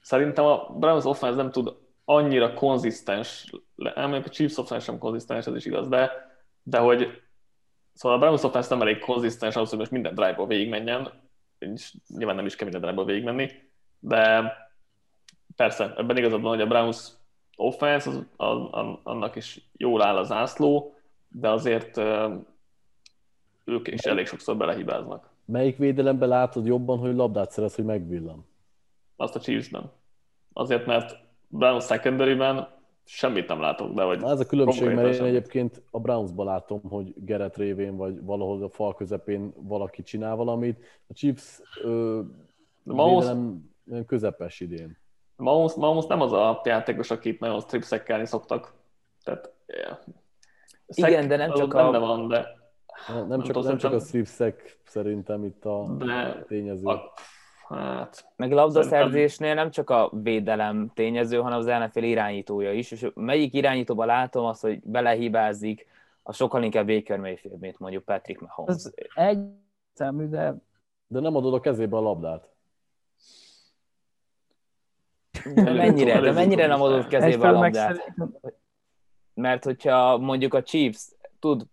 Szerintem a Browns offense nem tud annyira konzisztens, mondjuk a Chiefs offense sem konzisztens, ez is igaz, de, de hogy szóval a Browns offense nem elég konzisztens ahhoz, hogy most minden drive-ból végigmenjen, és nyilván nem is kell minden drive-ból végigmenni, de persze, ebben igazad van, hogy a Browns offense, az, az, annak is jól áll az ászló, de azért ők is elég sokszor belehibáznak. Melyik védelemben látod jobban, hogy labdát szerez, hogy megvillan? Azt a Chiefsben. Azért, mert Brown secondary semmit nem látok, de vagy... Na ez a különbség, mert én egyébként a Brownsban látom, hogy Geret révén, vagy valahol a fal közepén valaki csinál valamit. A Chiefs ö, Mahomes, védelem közepes idén. Mahomes, Mahomes nem az a játékos, akit nagyon stripszekkelni szoktak. Tehát, yeah. Igen, de nem csak a... van, de... Nem, nem, csak, nem csak a stripszek szerintem itt a de tényező. A, Hát, Meg labdaszerzésnél nem csak a védelem tényező, hanem az NFL irányítója is, és melyik irányítóban látom azt, hogy belehibázik, a sokkal inkább Baker Mayfield, mint mondjuk Patrick Mahomes. Ez egy szemű, de... De nem adod a kezébe a labdát. De mennyire, de mennyire nem adod kezébe a labdát? Mert hogyha mondjuk a Chiefs tud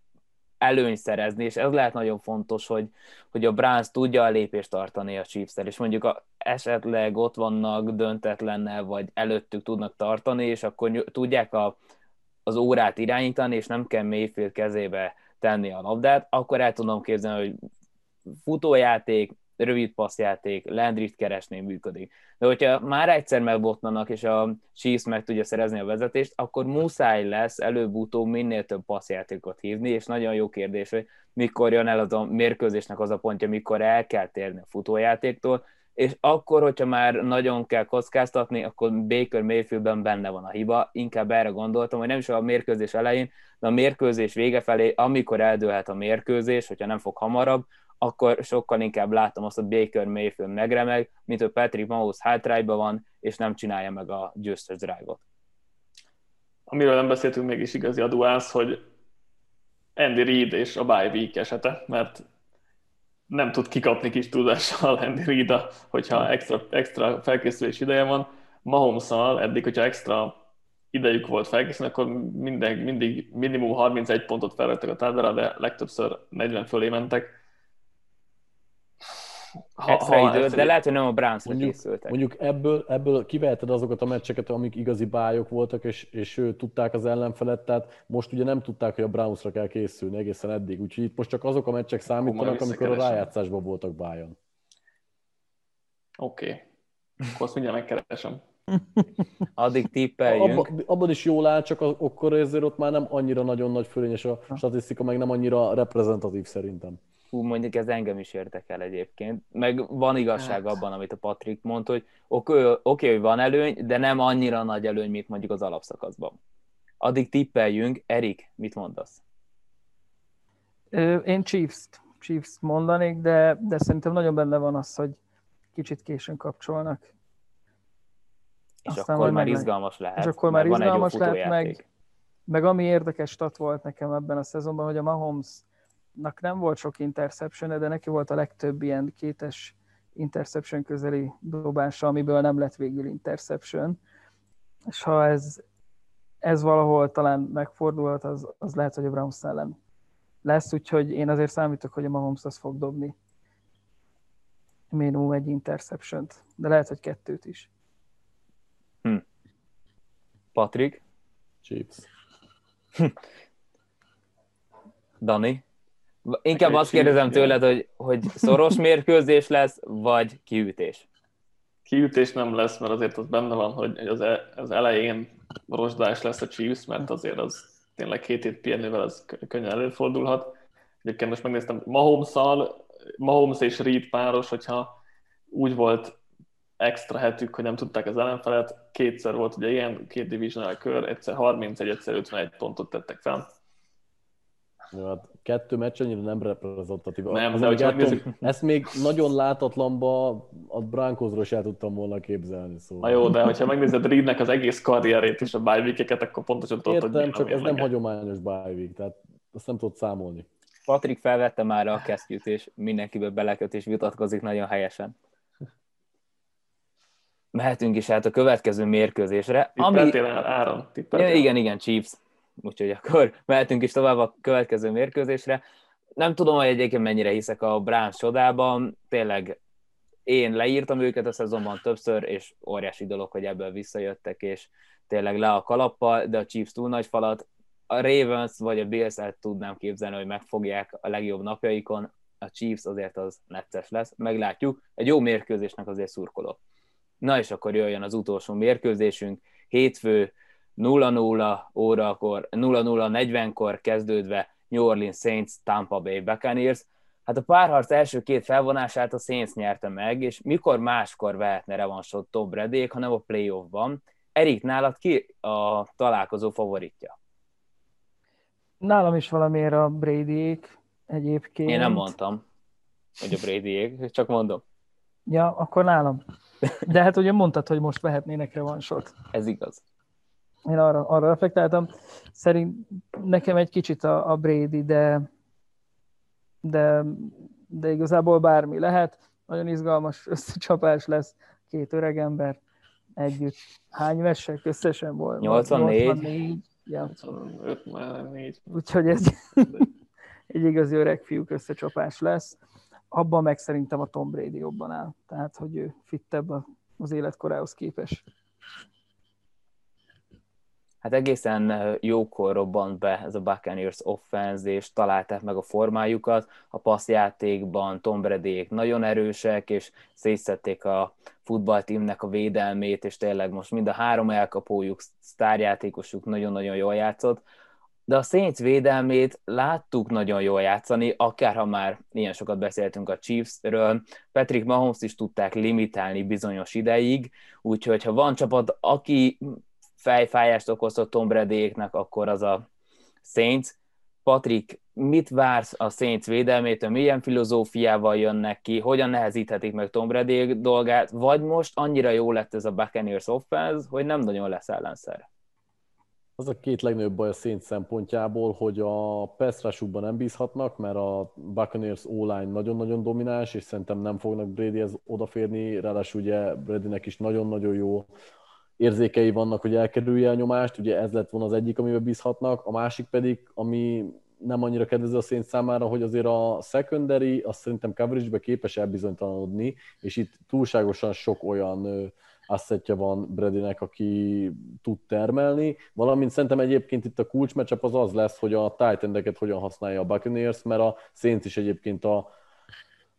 előny szerezni, és ez lehet nagyon fontos, hogy, hogy a Browns tudja a lépést tartani a chiefs és mondjuk a, esetleg ott vannak döntetlennel, vagy előttük tudnak tartani, és akkor tudják a, az órát irányítani, és nem kell Mayfield kezébe tenni a labdát, akkor el tudom képzelni, hogy futójáték, rövid passzjáték, Landrit keresni működik. De hogyha már egyszer megbotnanak, és a Chiefs meg tudja szerezni a vezetést, akkor muszáj lesz előbb-utóbb minél több passzjátékot hívni, és nagyon jó kérdés, hogy mikor jön el az a mérkőzésnek az a pontja, mikor el kell térni a futójátéktól, és akkor, hogyha már nagyon kell kockáztatni, akkor Baker Mayfieldben benne van a hiba. Inkább erre gondoltam, hogy nem is a mérkőzés elején, de a mérkőzés vége felé, amikor eldőlhet a mérkőzés, hogyha nem fog hamarabb, akkor sokkal inkább látom azt, hogy Baker Mayfield megremeg, mint hogy Patrick Mahomes hátrályban van, és nem csinálja meg a győztes drive-ot. Amiről nem beszéltünk mégis igazi a duász, hogy Andy Reid és a bye week esete, mert nem tud kikapni kis tudással <laughs> Andy Reid, hogyha extra, extra felkészülés ideje van. mahomes eddig, hogyha extra idejük volt felkészülni, akkor minden, mindig minimum 31 pontot felvettek a tárgyalra, de legtöbbször 40 fölé mentek ha, extra ha, időt, de lehet, hogy nem a browns mondjuk, készültek. Mondjuk ebből, ebből kiveheted azokat a meccseket, amik igazi bájok voltak, és, és tudták az ellenfelet, tehát most ugye nem tudták, hogy a Brownsra kell készülni egészen eddig, úgyhogy itt most csak azok a meccsek számítanak, amikor a rájátszásban voltak bájon. Oké. Okay. Akkor azt mindjárt megkeresem. <laughs> Addig tippeljünk. Abba, abban is jól áll, csak akkor ezért ott már nem annyira nagyon nagy fölényes a statisztika, meg nem annyira reprezentatív szerintem hú, mondjuk ez engem is érdekel egyébként. Meg van igazság hát. abban, amit a Patrik mondta, hogy oké, okay, okay, hogy van előny, de nem annyira nagy előny, mint mondjuk az alapszakaszban. Addig tippeljünk. Erik, mit mondasz? Én Chiefs-t, Chiefs mondanék, de, de szerintem nagyon benne van az, hogy kicsit későn kapcsolnak. És Aztán akkor már izgalmas lehet. És akkor már izgalmas lehet, meg, meg ami érdekes stat volt nekem ebben a szezonban, hogy a Mahomes nak nem volt sok interception de neki volt a legtöbb ilyen kétes interception közeli dobása, amiből nem lett végül interception. És ha ez, ez valahol talán megfordulhat, az, az lehet, hogy a Browns ellen lesz, úgyhogy én azért számítok, hogy a Mahomes az fog dobni minimum egy interception de lehet, hogy kettőt is. Hm. Patrick? Chiefs. Dani? Inkább azt kérdezem tőled, hogy, hogy szoros <laughs> mérkőzés lesz, vagy kiütés? Kiütés nem lesz, mert azért az benne van, hogy az, e, az elején rozsdás lesz a Chiefs, mert azért az tényleg két hét pihenővel az könnyen előfordulhat. Egyébként most megnéztem, mahomes Mahomes és Reed páros, hogyha úgy volt extra hetük, hogy nem tudták az ellenfelet, kétszer volt ugye ilyen, két divisional kör, egyszer 31, egyszer 51 pontot tettek fel jó, hát kettő meccs annyira nem reprezentatív. Nem, az, de hogyha megnézzük... Ezt még nagyon látatlanba a Broncosról sem tudtam volna képzelni. Szóval. Na jó, de hogyha megnézed Reednek az egész karrierét és a bye akkor pontosan tudod, Értem, hogy csak ez nem hagyományos bye tehát azt nem tudod számolni. Patrik felvette már a kesztyűt, és mindenkiből beleköt és vitatkozik nagyon helyesen. Mehetünk is hát a következő mérkőzésre. Tippeltél ami... Áron? Tippeltél? Igen, igen, Chiefs úgyhogy akkor <laughs> mehetünk is tovább a következő mérkőzésre. Nem tudom, hogy egyébként mennyire hiszek a Browns csodában, tényleg én leírtam őket a szezonban többször, és óriási dolog, hogy ebből visszajöttek, és tényleg le a kalappal, de a Chiefs túl nagy falat, a Ravens vagy a bills tudnám képzelni, hogy megfogják a legjobb napjaikon, a Chiefs azért az necces lesz, meglátjuk. Egy jó mérkőzésnek azért szurkolok. Na és akkor jöjjön az utolsó mérkőzésünk, hétfő 0-0 órakor, 0-0-40-kor kezdődve New Orleans Saints, Tampa Bay Buccaneers. Hát a párharc első két felvonását a Saints nyerte meg, és mikor máskor vehetne revansot Tom Bradék, hanem a playoffban. Erik, nálad ki a találkozó favoritja? Nálam is valamiért a brady egyébként. Én nem mondtam, hogy a brady csak mondom. Ja, akkor nálam. De hát ugye mondtad, hogy most vehetnének revansot. Ez igaz. Én arra, arra reflektáltam. Szerint nekem egy kicsit a, a Brady, de, de, de igazából bármi lehet. Nagyon izgalmas összecsapás lesz. Két öreg ember együtt. Hány vesek összesen volt? 84. 84. Ja. 85 már 4. Úgyhogy ez <laughs> egy igazi öreg fiúk összecsapás lesz. Abban meg szerintem a Tom Brady jobban áll. Tehát, hogy ő fittebb az életkorához képest hát egészen jókor robbant be ez a Buccaneers offense, és találták meg a formájukat. A passzjátékban Tom brady nagyon erősek, és szétszették a futballtímnek a védelmét, és tényleg most mind a három elkapójuk, sztárjátékosuk nagyon-nagyon jól játszott. De a Saints védelmét láttuk nagyon jól játszani, akár ha már ilyen sokat beszéltünk a Chiefsről, Patrick Mahomes is tudták limitálni bizonyos ideig, úgyhogy ha van csapat, aki fejfájást okoztott Tom Bradyéknek, akkor az a Saints. Patrik, mit vársz a Saints védelmétől, milyen filozófiával jönnek ki, hogyan nehezíthetik meg Tom Brady dolgát, vagy most annyira jó lett ez a Buccaneers offense, hogy nem nagyon lesz ellenszer? Az a két legnagyobb baj a Saints szempontjából, hogy a pass nem bízhatnak, mert a Buccaneers o nagyon-nagyon domináns, és szerintem nem fognak Bradyhez odaférni, ráadásul ugye Bradynek is nagyon-nagyon jó érzékei vannak, hogy elkerülje a nyomást, ugye ez lett volna az egyik, amiben bízhatnak, a másik pedig, ami nem annyira kedvező a szént számára, hogy azért a secondary azt szerintem coverage-be képes elbizonytalanodni, és itt túlságosan sok olyan asszettja van Bradynek, aki tud termelni, valamint szerintem egyébként itt a kulcsmecsap az az lesz, hogy a titan hogyan használja a Buccaneers, mert a Saints is egyébként a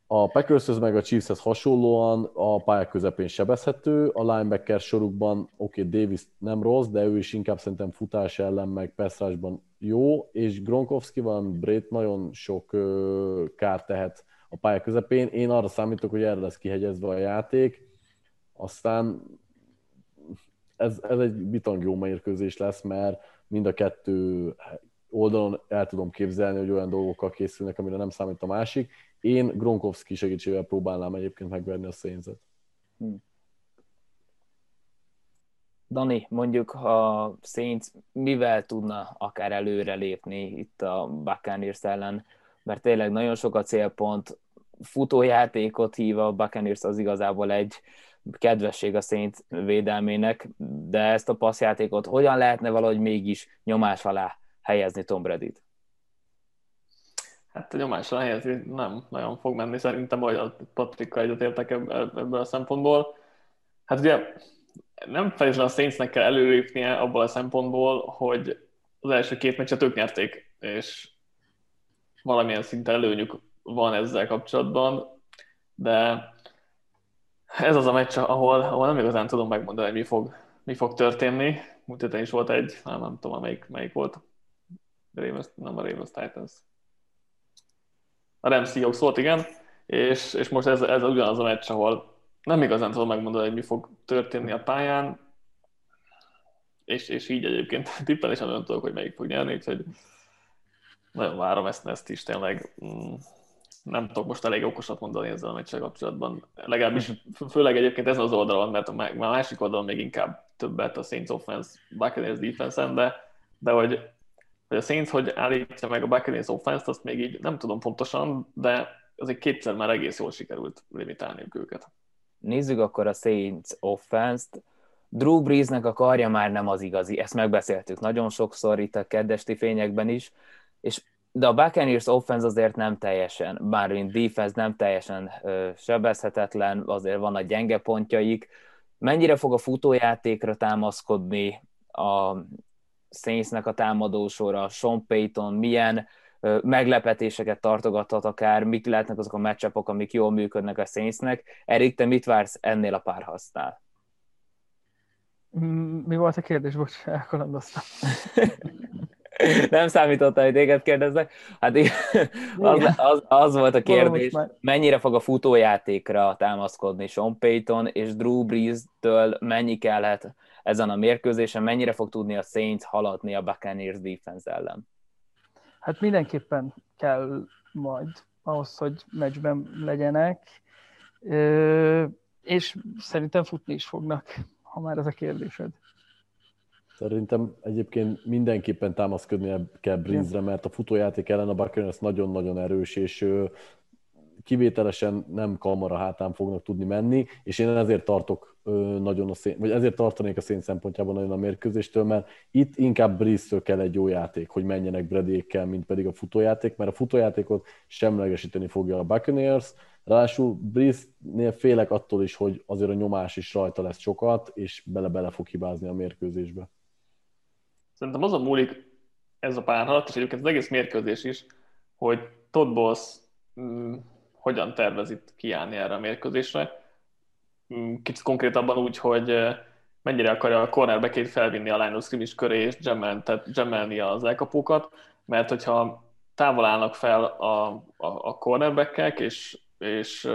a packers meg a Chiefshez hasonlóan a pályák közepén sebezhető, a linebacker sorukban oké, okay, Davis nem rossz, de ő is inkább szerintem futás ellen meg passzrásban jó, és Gronkowski van, Brét nagyon sok ö, kár tehet a pálya közepén. Én arra számítok, hogy erre lesz kihegyezve a játék, aztán ez, ez egy bitang jó mérkőzés lesz, mert mind a kettő oldalon el tudom képzelni, hogy olyan dolgokkal készülnek, amire nem számít a másik, én Gronkowski segítségével próbálnám egyébként megverni a szénzet. Hmm. Dani, mondjuk a Saints mivel tudna akár előre lépni itt a Buccaneers ellen, mert tényleg nagyon sok a célpont, futójátékot hív a Buccaneers, az igazából egy kedvesség a Saints védelmének, de ezt a passzjátékot hogyan lehetne valahogy mégis nyomás alá helyezni Tom Brady-t? Hát a nyomásra helyezni nem nagyon fog menni szerintem, hogy a Patrikkal egyetértek ebből a szempontból. Hát ugye nem feltétlenül a Saintsnek kell előlépnie abból a szempontból, hogy az első két meccset ők nyerték, és valamilyen szinten előnyük van ezzel kapcsolatban, de ez az a meccs, ahol, ahol nem igazán tudom megmondani, mi fog, mi fog történni. Múlt is volt egy, nem, nem tudom, melyik, melyik volt. Ravens, nem a Ravens Titans a Rams Seahawks volt, igen, és, és most ez, ez ugyanaz a meccs, ahol nem igazán tudom megmondani, hogy mi fog történni a pályán, és, és így egyébként <laughs> tippel is nagyon tudok, hogy melyik fog nyerni, úgyhogy nagyon várom ezt, ezt is tényleg. Mm, nem tudok most elég okosat mondani ezzel a meccsel kapcsolatban. Legalábbis főleg egyébként ez az oldalon, mert a másik oldalon még inkább többet a Saints offense, Buccaneers defense de, de hogy hogy a Saints hogy állítja meg a Buccaneers offense azt még így nem tudom pontosan, de azért kétszer már egész jól sikerült limitálniuk őket. Nézzük akkor a Saints offense-t. Drew Breesnek a karja már nem az igazi, ezt megbeszéltük nagyon sokszor itt a keddesti fényekben is, és de a Buccaneers offense azért nem teljesen, bár mint defense nem teljesen ö, sebezhetetlen, azért van a gyenge pontjaik. Mennyire fog a futójátékra támaszkodni a Saintsnek a támadósora, Sean Payton milyen meglepetéseket tartogathat akár, mik lehetnek azok a matchupok, amik jól működnek a Saintsnek. Erik, te mit vársz ennél a párhasznál? Mi volt a kérdés? Bocs, elkalandoztam. <laughs> Nem számította, hogy téged kérdeznek. Hát az, az, az volt a kérdés, mennyire fog a futójátékra támaszkodni Sean Payton, és Drew Brees-től mennyi kellhet ezen a mérkőzésen, mennyire fog tudni a Saints haladni a Buccaneers defense ellen? Hát mindenképpen kell majd ahhoz, hogy meccsben legyenek, és szerintem futni is fognak, ha már ez a kérdésed. Szerintem egyébként mindenképpen támaszkodni kell Breeze-re, mert a futójáték ellen a Buccaneers nagyon-nagyon erős, és kivételesen nem kamara hátán fognak tudni menni, és én ezért tartok nagyon a szén, vagy ezért tartanék a szén szempontjában nagyon a mérkőzéstől, mert itt inkább breeze kell egy jó játék, hogy menjenek Bredékkel, mint pedig a futójáték, mert a futójátékot semlegesíteni fogja a Buccaneers, Ráadásul Breeze-nél félek attól is, hogy azért a nyomás is rajta lesz sokat, és bele-bele fog hibázni a mérkőzésbe. Szerintem azon múlik ez a párharc, és egyébként az egész mérkőzés is, hogy Todd Boss mm, hogyan tervez itt kiállni erre a mérkőzésre. Mm, kicsit konkrétabban úgy, hogy mennyire akarja a cornerback felvinni a line scrimmage köré és gemmelni, tehát gemmelni az elkapókat, mert hogyha távol állnak fel a, a, a cornerback és, és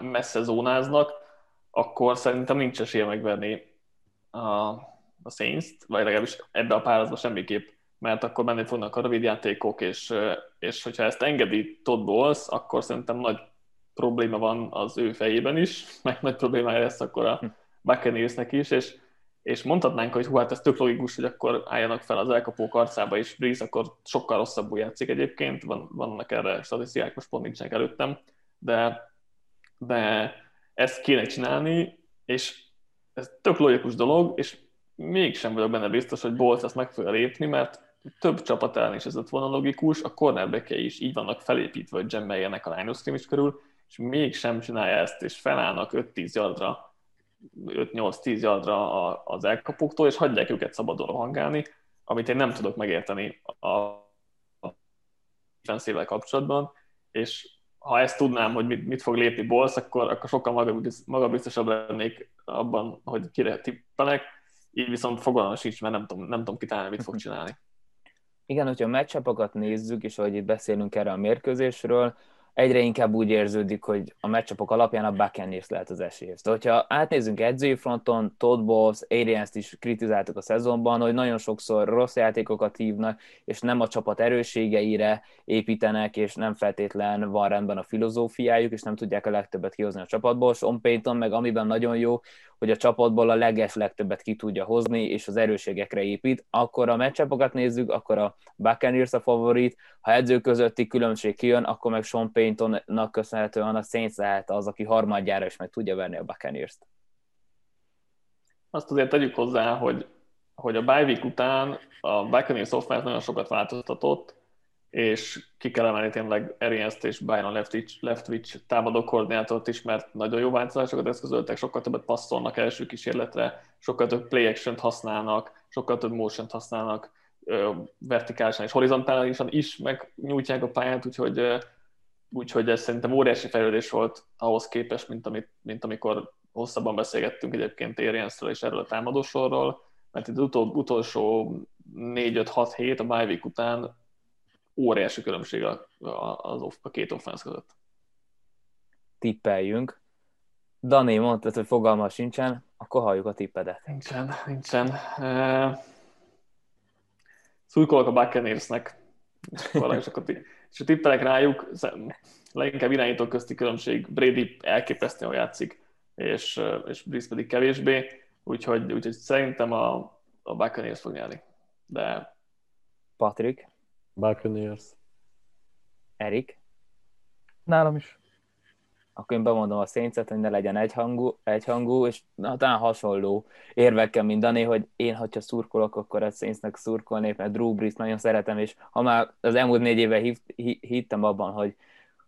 messze zónáznak, akkor szerintem nincs esélye megverni a, a Saints-t, vagy legalábbis ebbe a párazba semmiképp, mert akkor menni fognak a rövid játékok, és, és hogyha ezt engedi Todd Bowles, akkor szerintem nagy probléma van az ő fejében is, <laughs> meg nagy problémája lesz akkor a Buccaneersnek is, és, és mondhatnánk, hogy hú, hát ez tök logikus, hogy akkor álljanak fel az elkapók arcába, és Breeze akkor sokkal rosszabbul játszik egyébként, van, vannak erre statisztikák, most pont nincsenek előttem, de, de ezt kéne csinálni, és ez tök logikus dolog, és mégsem vagyok benne biztos, hogy Bolt ezt meg fogja lépni, mert több csapat ellen is ez lett volna logikus, a cornerback is így vannak felépítve, hogy gemmeljenek a line of körül, és mégsem csinálja ezt, és felállnak 5-10 yardra, 5-8-10 yardra az elkapóktól, és hagyják őket szabadon rohangálni, amit én nem tudok megérteni a defenszével kapcsolatban, és ha ezt tudnám, hogy mit, mit fog lépni Bolsz, akkor, akkor sokkal magabiztosabb lennék abban, hogy kire tippelek, így viszont fogalmam sincs, mert nem tudom, nem tudom kitalálni, mit fog <laughs> csinálni. Igen, hogyha a meccsapokat nézzük, és ahogy itt beszélünk erre a mérkőzésről, egyre inkább úgy érződik, hogy a meccsapok alapján a Buccaneers lehet az esélyes. De hogyha átnézzünk edzői fronton, Todd Bowles, Arians-t is kritizáltuk a szezonban, hogy nagyon sokszor rossz játékokat hívnak, és nem a csapat erősségeire építenek, és nem feltétlen van rendben a filozófiájuk, és nem tudják a legtöbbet kihozni a csapatból. Sean Payton meg amiben nagyon jó, hogy a csapatból a leges legtöbbet ki tudja hozni, és az erőségekre épít. Akkor a meccsapokat nézzük, akkor a Buccaneers a favorit, ha edző közötti különbség kijön, akkor meg Sean Paytonnak köszönhetően a Saints lehet az, aki harmadjára is meg tudja verni a Buccaneers-t. Azt azért tegyük hozzá, hogy, hogy a bye week után a Buccaneers offense nagyon sokat változtatott, és ki kell emelni tényleg arians és Byron Leftwich, Leftwich támadó koordinátort is, mert nagyon jó változásokat eszközöltek, sokkal többet passzolnak első kísérletre, sokkal több play action használnak, sokkal több motion használnak, vertikálisan és horizontálisan is megnyújtják a pályát, úgyhogy, úgyhogy ez szerintem óriási fejlődés volt ahhoz képest, mint, amit, mint amikor hosszabban beszélgettünk egyébként Ariansről és erről a támadósorról, mert itt utol, utolsó 4-5-6 hét a bye után óriási különbség a, a, a két offensz között. Tippeljünk. Dani mondta, hogy fogalma sincsen, akkor halljuk a tippedet. Nincsen, nincsen. Uh, szurkolok a Buccaneersnek, és, akkor és a tippelek rájuk, leginkább irányító közti különbség, Brady elképesztően játszik, és, és Brice pedig kevésbé, úgyhogy, úgyhogy szerintem a, a Buccaneers fog nyerni. De... Patrick? Buccaneers. Erik? Nálam is. Akkor én bemondom a széncet, hogy ne legyen egyhangú, egyhangú és na, talán hasonló érvekkel, mint Dani, hogy én, hogyha szurkolok, akkor a Saintsnek szurkolnék, mert Drew Brees nagyon szeretem, és ha már az elmúlt négy éve hitt, hittem abban, hogy,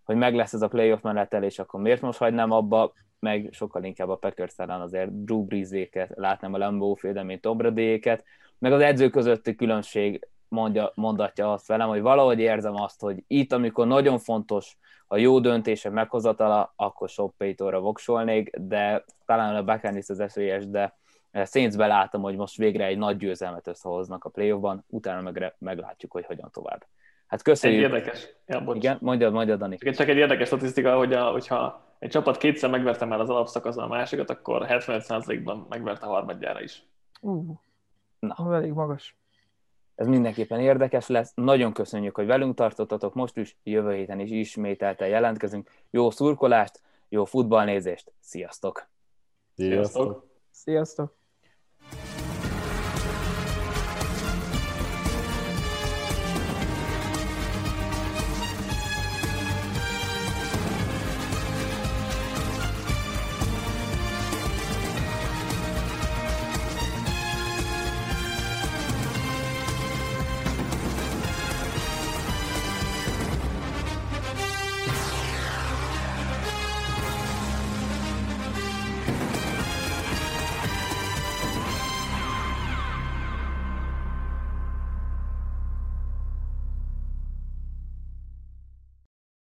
hogy meg lesz ez a playoff menetelés, akkor miért most hagynám abba, meg sokkal inkább a Packers ellen azért Drew Brees-éket látnám a Lambeau féle, mint Tom meg az edző közötti különbség mondja, mondatja azt velem, hogy valahogy érzem azt, hogy itt, amikor nagyon fontos a jó döntése meghozatala, akkor sok Paytonra voksolnék, de talán a Buccaneers az esélyes, de saints látom, hogy most végre egy nagy győzelmet összehoznak a playoffban, utána meg, meglátjuk, hogy hogyan tovább. Hát köszönjük. Egy érdekes. Ja, Igen, mondjad, mondjad, Dani. Csak egy érdekes statisztika, hogy a, hogyha egy csapat kétszer megverte már az alapszakaszon a másikat, akkor 75%-ban megverte a harmadjára is. Uh, Na. elég magas. Ez mindenképpen érdekes lesz. Nagyon köszönjük, hogy velünk tartottatok most is, jövő héten is ismételten jelentkezünk. Jó szurkolást, jó futballnézést, sziasztok! Sziasztok! Sziasztok!